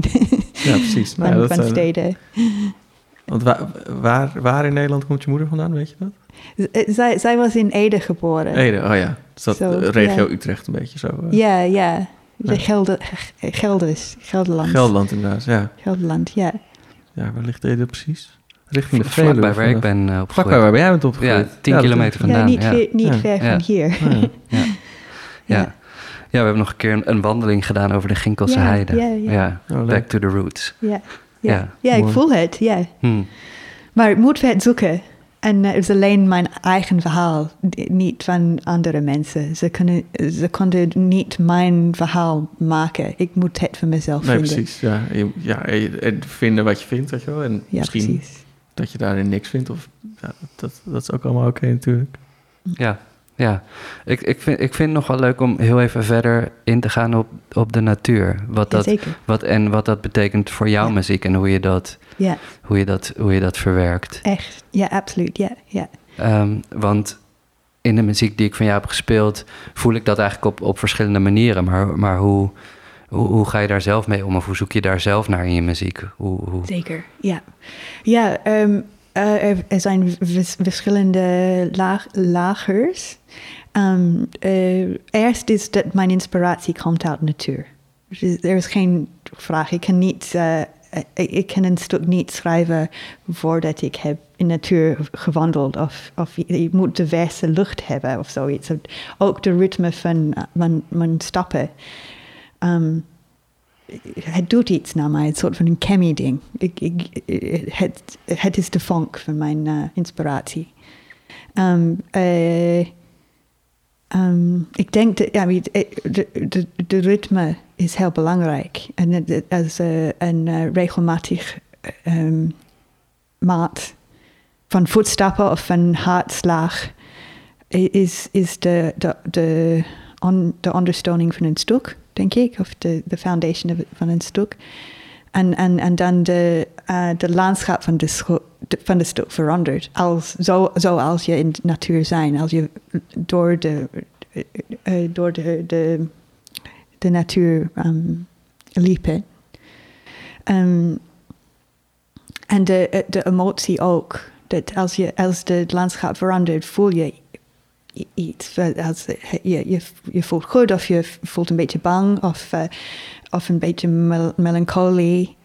Ja, precies. [laughs] Nou, van, dat van zijn- steden. Want waar, waar, waar in Nederland komt je moeder vandaan, weet je dat? Z- Zij, zij was in Ede geboren. Ede, oh ja. Dus dat Zo, eh, regio ja. Utrecht een beetje zo. eh. Ja, ja. De Ja. Gelder, Gelders, Gelderland. Gelderland inderdaad, ja. Gelderland, ja. Ja, waar ligt Ede precies? Richting de Vlakbij Veluwe. waar ik ben uh, Vlakbij opgegroeid. waar jij bent opgegroeid. Ja, 10 dat- kilometer Ja, vandaan. niet, ja. Ver, niet Ja. ver Ja. van hier. Oh, ja. [laughs] We hebben nog een keer een, een wandeling gedaan over de Ginkelse heide. ja, ja. Oh, back to the roots. Ja, ja. Ja, ik voel het, ja. Hm. Maar ik moet het zoeken. En eh, het is alleen mijn eigen verhaal, niet van andere mensen. Ze, kunnen, ze konden niet mijn verhaal maken. Ik moet het voor mezelf Nee, vinden. precies. Ja, ja, en- en vinden wat je vindt, weet je wel. En Ja, misschien precies. dat je daarin niks vindt. Of, ja, dat, dat is ook allemaal oké natuurlijk. Ja, ja. Ik, ik, vind, ik vind het nog wel leuk om heel even verder in te gaan op, op de natuur. Wat dat, wat, en wat dat betekent voor jouw Ja. muziek en hoe je dat, Ja, hoe je dat, hoe je dat verwerkt. echt. Ja, absoluut. Ja, ja. Ehm, want in de muziek die ik van jou heb gespeeld, voel ik dat eigenlijk op, op verschillende manieren. Maar, maar hoe, hoe, hoe ga je daar zelf mee om? Of hoe zoek je daar zelf naar in je muziek? Hoe, hoe... Zeker, ja. Ja, ehm, eh, er, zijn vers- verschillende lagers. Ehm, eh, eerst is dat mijn inspiratie komt uit natuur. Dus er is geen vraag. Ik kan, niet, eh, ik, kan een stuk niet schrijven voordat ik heb in natuur gewandeld. Of, of je, moet de verse lucht hebben of zoiets. Ook de ritme van mijn, stappen. Ehm, het doet iets naar mij, een soort van een chemie-ding. Ik, ik, het, het is de vonk van mijn eh, inspiratie. Ehm, eh, ehm, ik denk dat ja, eh, de, de, de ritme is heel belangrijk. En het- het- als eh, een regelmatig ehm, maat van voetstappen of van hartslag is, is de, de, de, on, de ondersteuning van een stuk, denk ik, of de, de foundation van een stuk. En, en, en dan de, eh, de landschap van de, de- van de stuk verandert. Als, zo, zoals je in de natuur zijn, als je door de, eh, door de, de, natuur um, liepen. Ehm, en de, de emotie ook. Dat als, je, als de landschap verandert, voel je Eh, eh, je, voelt goed of je voelt een beetje bang of, eh, een beetje mel- melancholie.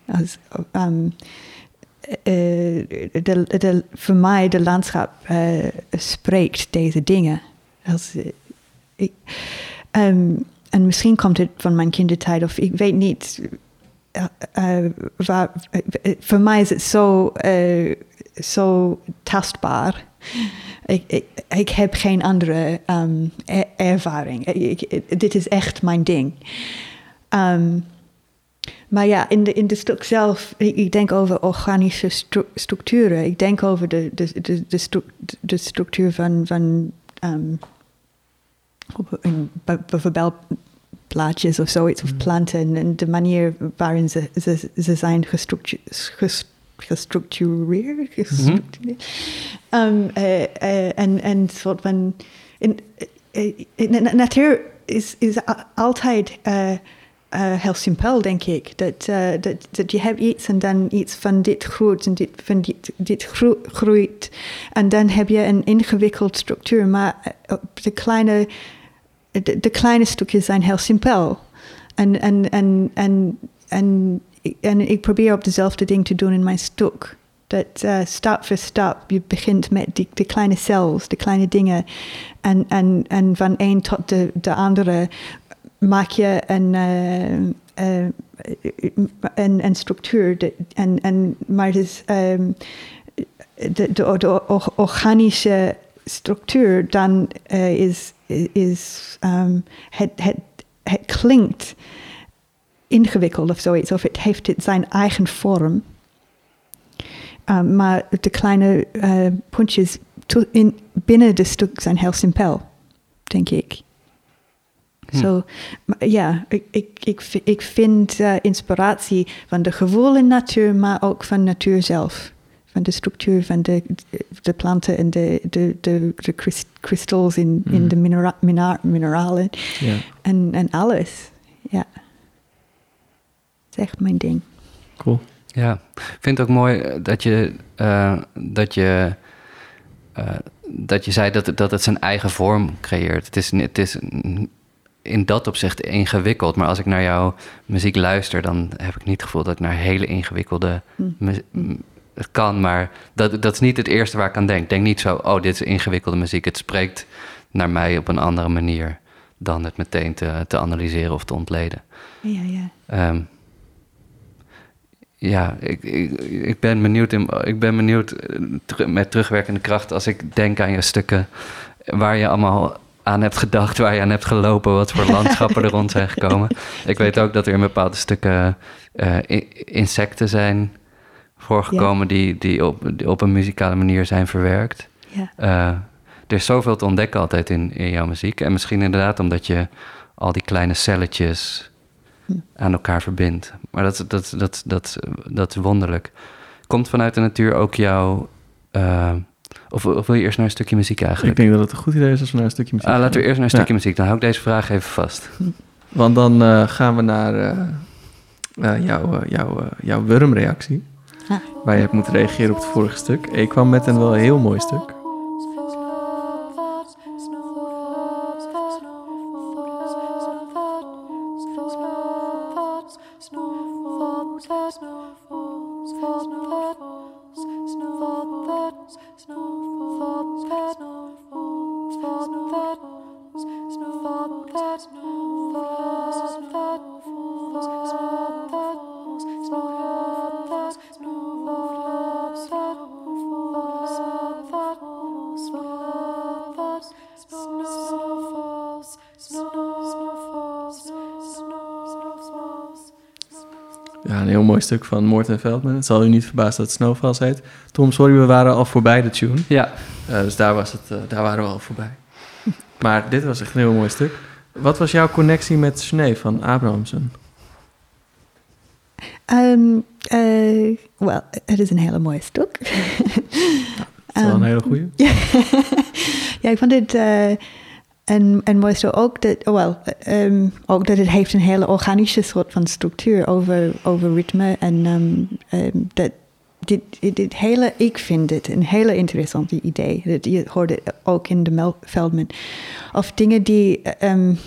Ehm, eh, voor mij, de landschap spreekt deze dingen. Eh, ehm, en misschien komt het van mijn kindertijd of ik weet niet. Waar, eh, voor mij is het zo, zo tastbaar. Ik, ik, heb geen andere ehm, er- ervaring. Dit is echt mijn ding. Ehm, maar ja, in de, in de stuk zelf, ik, denk over organische stru- structuren. Ik denk over de, de, de, de, stru- de structuur van, van bij- bijvoorbeeld blaadjes of zoiets, of Mhm. planten. En de manier waarin ze, ze, ze zijn gestructu- ges- gestructureerd. gestructureerd. Um, eh, eh, en, en soort van. In, eh, in, natuur is, is altijd eh, heel simpel, denk ik. Dat, dat, dat je hebt iets en dan iets van dit groeit en dit van dit, dit gro- groeit. En dan heb je een ingewikkeld structuur. Maar de kleine, de, de kleine stukjes zijn heel simpel. En, en, en, en, en, ik probeer op dezelfde ding te doen in mijn stuk. Dat eh, stap voor stap, je begint met die, de kleine cells, de kleine dingen. En, en, en van een tot de, de andere maak je een, eh, eh, een, structuur. En, en, maar het is, ehm, de, de, de or- organische structuur dan is, is ehm, het, het, het klinkt ingewikkeld of zoiets, of het heeft het zijn eigen vorm. Um, maar de kleine eh, puntjes in, binnen de stuk zijn heel simpel, denk ik. Hm. Zo, maar ja, ik, ik, ik, ik vind eh, inspiratie van de gevoel in natuur, maar ook van natuur zelf. Van de structuur van de, de planten en de, de, de, de kris- kristals in, in Mhm. de minera, mina- mineralen Ja, en, en alles. Ja. Dat is echt mijn ding. cool. Ja, ik vind het ook mooi eh, dat je, eh, dat je, eh, dat je zei dat, het- dat het zijn eigen vorm creëert. Het is, het is in dat opzicht ingewikkeld, maar als ik naar jouw muziek luister, dan heb ik niet het gevoel dat ik naar hele ingewikkelde Hm. mu- m- Het kan, maar dat, dat is niet het eerste waar ik aan denk. Denk niet zo, oh, dit is ingewikkelde muziek. Het spreekt naar mij op een andere manier dan het meteen te, te analyseren of te ontleden. Ja, ja. Ehm, ja, ik, ik, ik ben benieuwd, in, ik ben benieuwd eh, met terugwerkende kracht als ik denk aan je stukken waar je allemaal aan hebt gedacht, waar je aan hebt gelopen, wat voor [laughs] landschappen er rond zijn gekomen. Ik weet ook dat er in bepaalde stukken eh, insecten zijn voorgekomen die, die, op, die op een muzikale manier zijn verwerkt. ja. Eh, er is zoveel te ontdekken altijd in, in jouw muziek. En misschien inderdaad omdat je al die kleine celletjes Hm. aan elkaar verbindt. Maar dat, dat, dat, dat, dat is wonderlijk. Komt vanuit de natuur ook jouw... eh, of, of wil je eerst naar een stukje muziek Ik eigenlijk? denk dat het een goed idee is als we naar een stukje muziek Ah, laten we gaan. eerst naar een Ja. stukje muziek. Dan hou ik deze vraag even vast. Want dan eh, gaan we naar eh, eh, jouw, eh, jouw, eh, jouw wurmreactie. Ah. Waar je hebt moeten reageren op het vorige stuk. Je kwam met een wel heel mooi stuk. Mooi stuk van Morten Veldman. Het zal u niet verbazen dat het Snowfalls heet. Tom, sorry, we waren al voorbij de tune. Ja, Eh, dus daar, was het, eh, daar waren we al voorbij. [laughs] Maar dit was echt een heel mooi stuk. Wat was jouw connectie met Snee van Abrahamsen? Um, eh, Wel, het is een hele mooie stuk. Dat is wel Ehm, een hele goeie. [laughs] ja, ik vond het een mooi stuk ook dat, oh, wel, um, ook dat het heeft een hele organische soort van structuur over, over ritme. En um, um, dat dit, dit hele, ik vind dit een hele interessante idee. Dat je hoorde het ook in de Mel Veldman. Of dingen die, um,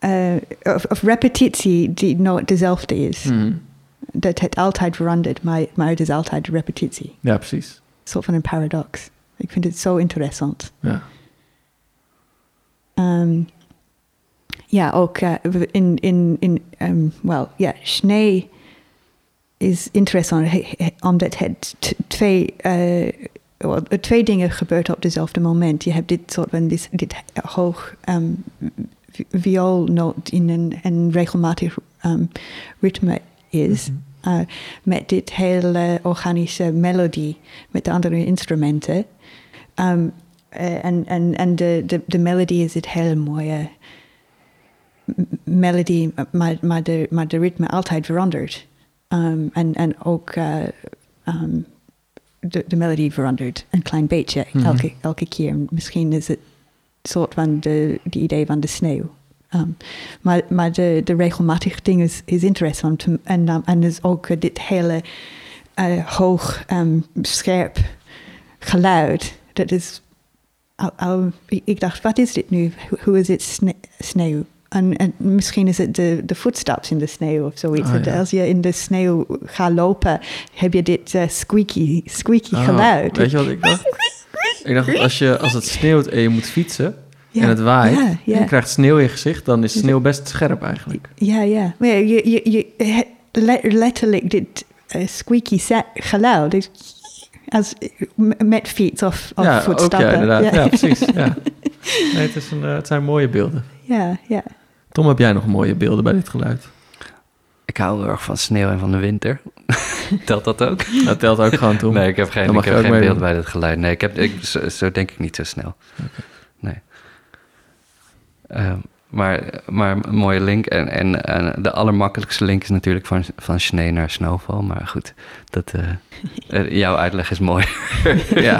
uh, of, of repetitie die nooit dezelfde is. Mhm. Dat het altijd verandert, maar, maar het is altijd repetitie. Ja, precies. Een soort van een paradox. Ik vind het zo interessant. Ja. Um, ja, ook uh, in, in, in um, well, ja, Schnee is interessant omdat het twee, uh, well, twee dingen gebeurt op dezelfde moment. Je hebt dit soort van dit, dit hoog um, vioolnoot in een, een regelmatig um, ritme is. Mm -hmm. uh, met dit hele organische melodie met de andere instrumenten. Um, uh, en en, en de, de, de melodie is het hele mooie melodie, maar, maar, de, maar de ritme altijd verandert. Um, en, en ook uh, um, de, de melodie verandert een klein beetje mm -hmm. elke, elke keer. Misschien is het soort van de, de idee van de sneeuw. Um, maar, maar de, de regelmatige ding is, is interessant. En, um, en is ook uh, dit hele uh, hoog, um, scherp geluid. Dat is. Ik dacht, wat is dit nu? Hoe is het sne sneeuw? En, en, misschien is het de, de voetstaps in de sneeuw of zoiets. Oh, ja. Als je in de sneeuw gaat lopen, heb je dit uh, squeaky, squeaky oh, geluid. Weet je wat ik dacht? ik dacht, als, je, als het sneeuwt en je moet fietsen ja. en het waait, ja. en je krijgt sneeuw in je gezicht, dan is sneeuw best scherp eigenlijk. Ja, ja. Maar je, je, je, letterlijk dit uh, squeaky geluid. Als, met fiets of, of ja, voetstappen. Ook, ja, inderdaad. Ja, precies. Ja. [laughs] Nee, het, is een, uh, het zijn mooie beelden. Ja, ja. Tom, heb jij nog mooie beelden bij dit geluid? Ik hou heel erg van sneeuw en van de winter. [laughs] telt dat ook? Dat telt ook gewoon, Tom. Nee, ik heb geen, ik heb geen beeld bij dit geluid. Nee, ik heb, ik, zo, zo denk ik niet zo snel. Okay. Nee. Um, maar, maar een mooie link. En, en, en, de allermakkelijkste link is natuurlijk van, van Schnee naar Snowfall. Maar goed, dat, uh, [laughs] jouw uitleg is mooi. [laughs] ja,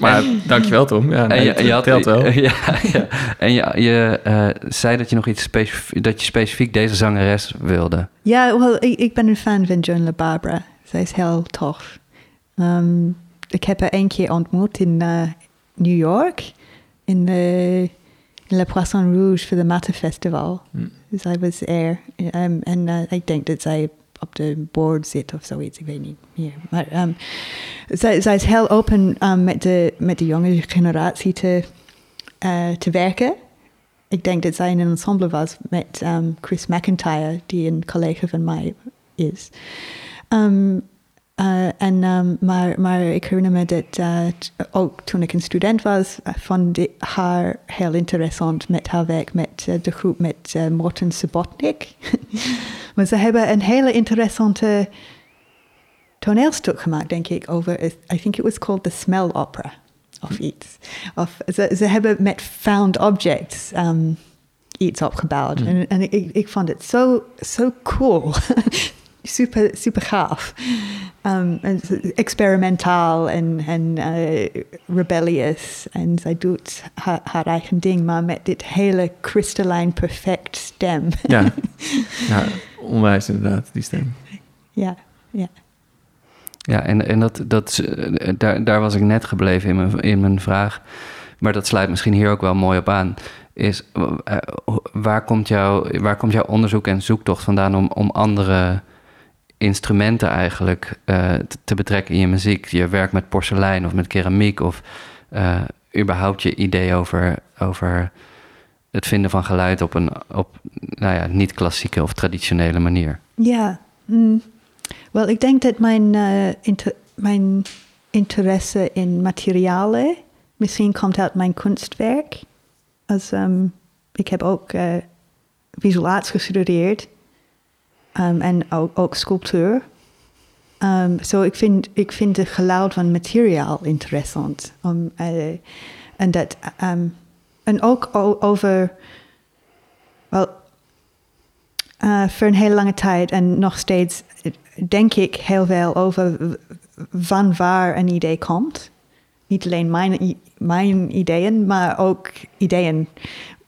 maar en, dankjewel Tom. Ja, nee, en je, je had, telt wel. [laughs] Ja, ja. En je, je uh, zei dat je nog iets specifiek, dat je specifiek deze zangeres wilde. Ja, well, ik, ik ben een fan van Joan La Barbara. Zij is heel tof. Um, ik heb haar één keer ontmoet in uh, New York. In de... Le Poisson Rouge voor de Matte Festival. Mm. Dus hij was er. Um, en uh, ik denk dat zij op de board zit of zoiets, ik weet niet meer. Maar um, zij, zij, is heel open um, met, de, met de jonge generatie te, uh, te werken. Ik denk dat zij in een ensemble was met um, Chris McIntyre, die een collega van mij is. Um, uh, en, um, maar, maar ik herinner me dat uh, ook toen ik een student was, vond ik haar heel interessant met haar werk met uh, de groep met Morten Subotnik. [laughs] maar ze hebben een hele interessante toneelstuk gemaakt, denk ik, over, I think it was called The Smell Opera of iets. Of, ze, ze hebben met found objects um, iets opgebouwd. Mm. En, en ik, ik vond het zo so cool. [laughs] super, super gaaf. Um, experimentaal en, en uh, rebellious. En zij doet haar, haar, eigen ding, maar met dit hele kristallijn perfect stem. Ja, [laughs] ja onwijs inderdaad, die stem. Ja, ja. Ja, en, en dat, dat, eh, daar, daar was ik net gebleven in mijn, in mijn vraag. Maar dat sluit misschien hier ook wel mooi op aan. Is uh, waar, komt jouw, waar komt jouw onderzoek en zoektocht vandaan om, om andere instrumenten eigenlijk uh, te betrekken in je muziek. Je werkt met porselein of met keramiek of uh, überhaupt je idee over, over het vinden van geluid op een op, nou ja, niet klassieke of traditionele manier. Ja, mm. wel, ik denk dat mijn, uh, inter mijn interesse in materialen misschien komt uit mijn kunstwerk. Als, um, ik heb ook visual arts gestudeerd um, en ook, sculptuur. Um, so ik vind, ik vind het geluid van materiaal interessant. Um, en, dat, um, en ook over, wel, uh, voor een hele lange tijd en nog steeds denk ik heel veel over van waar een idee komt. Niet alleen mijn, mijn ideeën, maar ook ideeën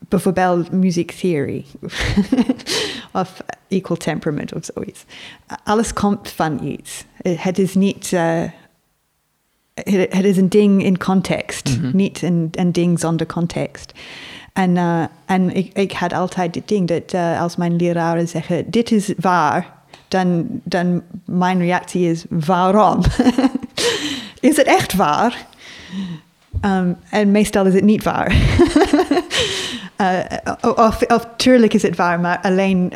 bijvoorbeeld music theory [laughs] of equal temperament of zoiets. Alles komt van iets. Het is niet. Uh, het, is een ding in context, mm -hmm. niet een, een ding zonder context. En, uh, en ik, ik had altijd dit ding dat uh, als mijn leraren zeggen: Dit is waar, dan, dan mijn reactie is: Waarom? [laughs] is het echt waar? Um, en meestal is het niet waar. [laughs] uh, of, of tuurlijk is het waar, maar alleen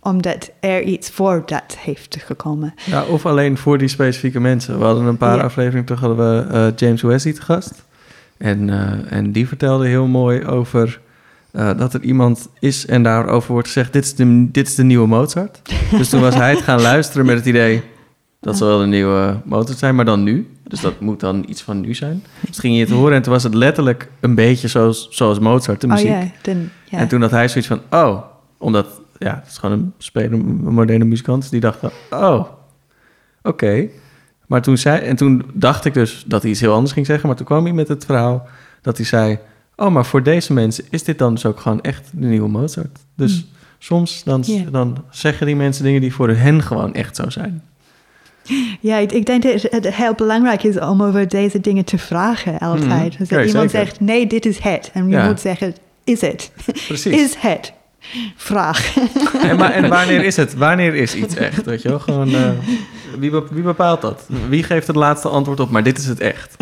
omdat er iets voor dat heeft gekomen. Ja, of alleen voor die specifieke mensen. We hadden een paar afleveringen terug hadden we uh, James Wesley te gast. En, uh, en die vertelde heel mooi over uh, dat er iemand is en daarover wordt gezegd... dit is de, dit is de nieuwe Mozart. dus toen was hij het gaan luisteren met het idee... dat zal wel de nieuwe Mozart zijn, maar dan nu. Dus dat moet dan iets van nu zijn. Dus ging je het horen en toen was het letterlijk een beetje zoals, zoals Mozart, de muziek. Oh, yeah, then, yeah. En toen had hij zoiets van, oh Omdat, ja, het is gewoon een speler, een moderne muzikant. Die dacht, oh, oké. Maar toen zei, en toen dacht ik dus dat hij iets heel anders ging zeggen. Maar toen kwam hij met het verhaal dat hij zei... Oh, maar voor deze mensen is dit dan dus ook gewoon echt de nieuwe Mozart. Dus Hmm. soms dan, dan zeggen die mensen dingen die voor hen gewoon echt zo zijn. [laughs] Ja, ik, ik denk dat het heel belangrijk is om over deze dingen te vragen altijd. Dus dat iemand zeker. zegt, nee, dit is het. En je Ja. moet zeggen, is het? Precies. Is het? Vraag. [laughs] En, maar, en wanneer is het? Wanneer is iets echt? Weet je wel? Gewoon, eh, wie, be- wie bepaalt dat? Wie geeft het laatste antwoord op, maar dit is het echt?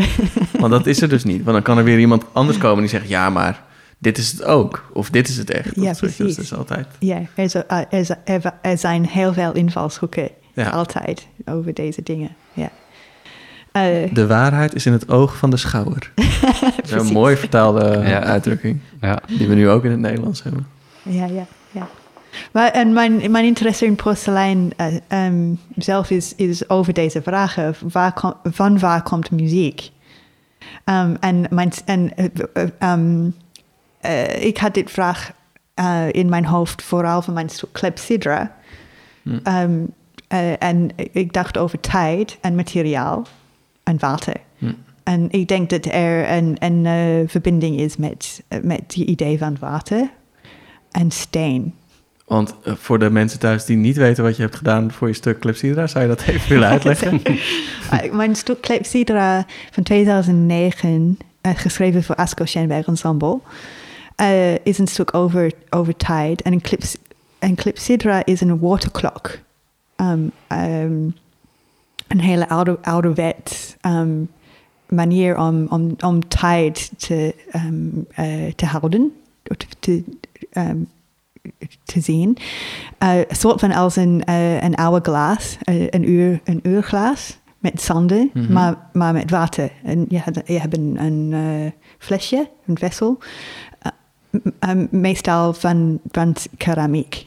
Want dat is er dus niet. Want dan kan er weer iemand anders komen die zegt, ja, maar dit is het ook. Of dit is het echt. Ja, dat is, precies. Dat is altijd. Ja, er, er, er, er zijn heel veel invalshoeken. Ja. Altijd over deze dingen. Ja. Eh, De waarheid is in het oog van de schouwer. Dat is een Precies. mooi vertaalde Ja. [laughs] uitdrukking. Ja. Die we nu ook in het Nederlands hebben. Ja, ja, ja. Maar, en mijn, mijn interesse in porselein eh, ehm, zelf is, is over deze vragen. Waar kom- van waar komt muziek? Ehm, en mijn, en, eh, eh, ik had dit vraag eh, in mijn hoofd, vooral van mijn stuk Clepsydra. Hm. Ehm, eh, en ik dacht over tijd en materiaal en water. Hm. En ik denk dat er een, een verbinding is met, met die idee van water en steen. Want voor de mensen thuis die niet weten wat je hebt gedaan voor je stuk Clepsydra, zou je dat even willen [laughs] uitleggen? [laughs] Mijn stuk Clepsydra van 2009, eh, geschreven voor Asko Schenberg Ensemble, eh, is een stuk over, over tijd. En een, Clepsydra is een waterclock. Um, um, een hele oude, ouderwets um, manier om, om, om tijd te, uh, te houden, te, te, um, te zien. Uh, een soort van als een, uh, een oude glas, uh, een, uur, een uurglas met zanden, Mhm. maar, maar met water. En je, had, je hebt een, een uh, flesje, een vessel, uh, um, meestal van, van keramiek.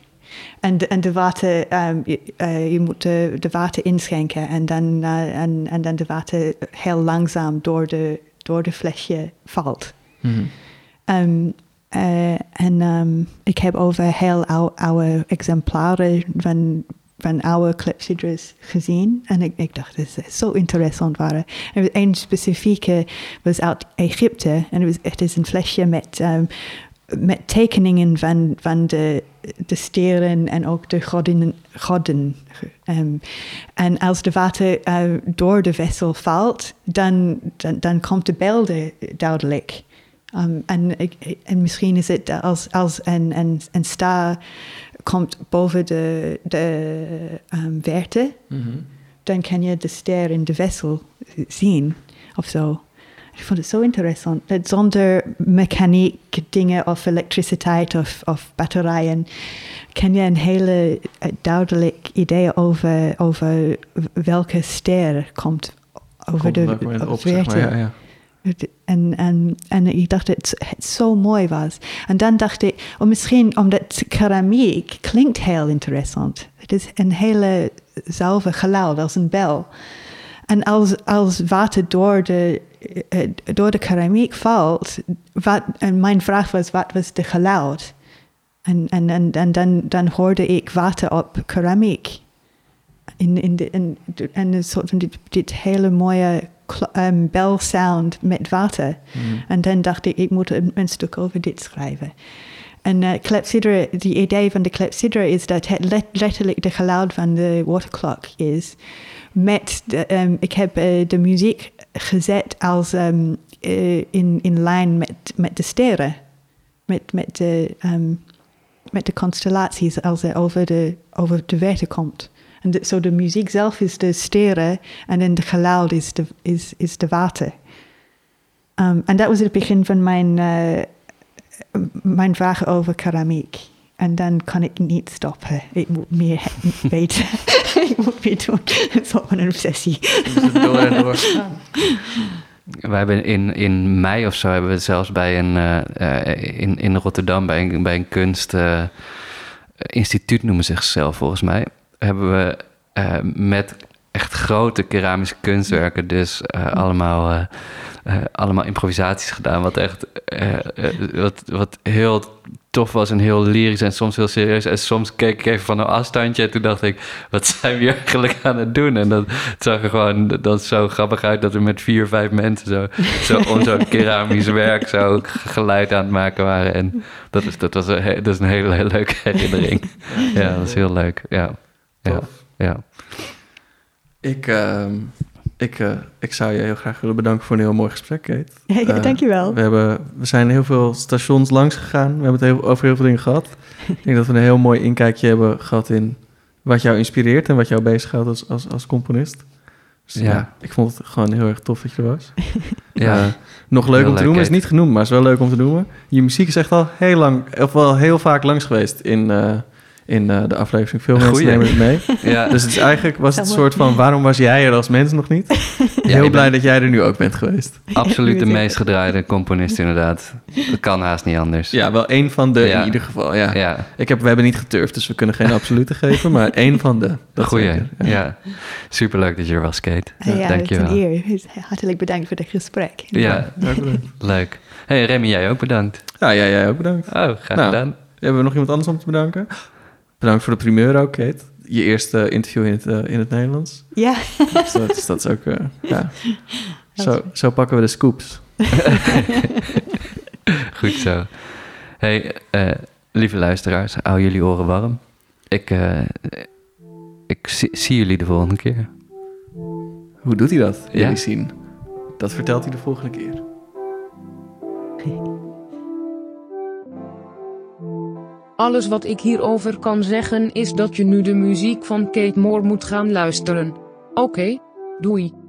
En de, en de water, um, je, uh, je moet de, de water inschenken en dan, uh, en, en dan de water heel langzaam door de, door de flesje valt. Uh, en um, ik heb over heel ou, oude exemplaren van, van oude clepsydras gezien. En ik, ik dacht, dat is zo interessant waren. Een specifieke, was uit Egypte. En het, was, het is een flesje met, um, met tekeningen van, van de, de sterren en ook de godinnen. godden. Um, en als de water uh, door de vessel valt, dan, dan, dan komt de beelden duidelijk. Um, en, en misschien is het als, als een, een, een ster komt boven de, de um, werte, Mhm. dan kan je de ster in de vessel zien of zo. Ik vond het zo interessant. Dat zonder mechaniek dingen of elektriciteit of, of batterijen kan je een hele uh, duidelijk idee over, over welke ster komt over Komt de op, zeg werte. maar, ja, ja. En, en, en ik dacht dat het, het zo mooi was. En dan dacht ik, oh, misschien omdat keramiek klinkt heel interessant. Het is een hele zelfde geluid als een bel. En als, als water door de, uh, door de keramiek valt, wat, en mijn vraag was, wat was de geluid? En, en, en, en dan, dan hoorde ik water op keramiek. In, in de, in, en een soort van dit, dit hele mooie um, bell sound met water. Mm. En dan dacht ik, ik moet een, een stuk over dit schrijven. En uh, klepsydra, die idee van de klepsydra is dat het let, letterlijk de geluid van de waterclock is. Met de, um, ik heb uh, de muziek gezet als um, in, in lijn met, met de sterren. Met, met, de, met de constellaties als het over de, over de werte komt. En de, so de muziek zelf is de sterren en dan de geluid is de, is, is de water. En dat was het begin van mijn, uh, mijn vragen over keramiek. En dan kan ik niet stoppen. Ik moet meer weten. ik moet meer doen. Het is ook een obsessie. door en door. [laughs] We hebben in, in mei of zo hebben we zelfs bij een uh, uh, in, in Rotterdam bij een, bij een kunstinstituut noemen ze zichzelf volgens mij hebben we uh, met echt grote keramische kunstwerken, dus uh, allemaal, uh, allemaal improvisaties gedaan, wat echt wat, wat heel tof was en heel lyrisch en soms heel serieus. En soms keek ik even van een afstandje en toen dacht ik, wat zijn we eigenlijk aan het doen? En dat het zag er gewoon dat zo grappig uit dat we met vier, vijf mensen zo, zo om zo'n [laughs] keramisch werk zo geluid aan het maken waren. En dat is, dat was een, dat is een hele, hele leuke herinnering. [laughs] Ja, dat is heel leuk. Ja, ja, ja. Ik, uh, ik, uh, ik zou je heel graag willen bedanken voor een heel mooi gesprek, Kate. [laughs] Ja, uh, dankjewel. We, hebben, we zijn heel veel stations langs gegaan. We hebben het heel, over heel veel dingen gehad. [laughs] ik denk dat we een heel mooi inkijkje hebben gehad in wat jou inspireert en wat jou bezighoudt als, als, als componist. Dus, ja. ja. ik vond het gewoon heel erg tof dat je er was. [laughs] ja. nog leuk om te noemen, is niet genoemd, maar is wel leuk om te noemen. Je muziek is echt al heel lang, of wel heel vaak langs geweest in in uh, de aflevering. Veel mensen nemen het mee. [laughs] ja. Dus het is eigenlijk was het een soort van... waarom was jij er als mens nog niet? [laughs] Ja, Heel blij dat jij er nu ook bent geweest. Absoluut de [laughs] meest gedraaide componist inderdaad. Dat kan haast niet anders. Ja, wel één van de in ieder geval. Ja. ja. Ik heb, we hebben niet geturfd, dus we kunnen geen absolute geven. Maar één van de. Dat Goeie, ja. ja. Superleuk dat je er was, Kate. Ja, Dank je wel. Hartelijk bedankt voor het gesprek. Ja, leuk. Hey Remy, jij ook bedankt. Ja, jij ook bedankt. Oh, graag nou, gedaan. Hebben we nog iemand anders om te bedanken? Bedankt voor de primeur ook, Kate. Je eerste interview in het, uh, in het Nederlands. Ja. Dus dat, dat is ook... Uh, [laughs] ja. Zo, zo pakken we de scoops. [laughs] Goed zo. Hey, uh, lieve luisteraars, hou jullie oren warm. Ik, ik zie, zie, jullie de volgende keer. Hoe doet hij dat? Jullie ja? zien. Dat vertelt hij de volgende keer. [laughs] Alles wat ik hierover kan zeggen is dat je nu de muziek van Kate Moore moet gaan luisteren. Oké, doei.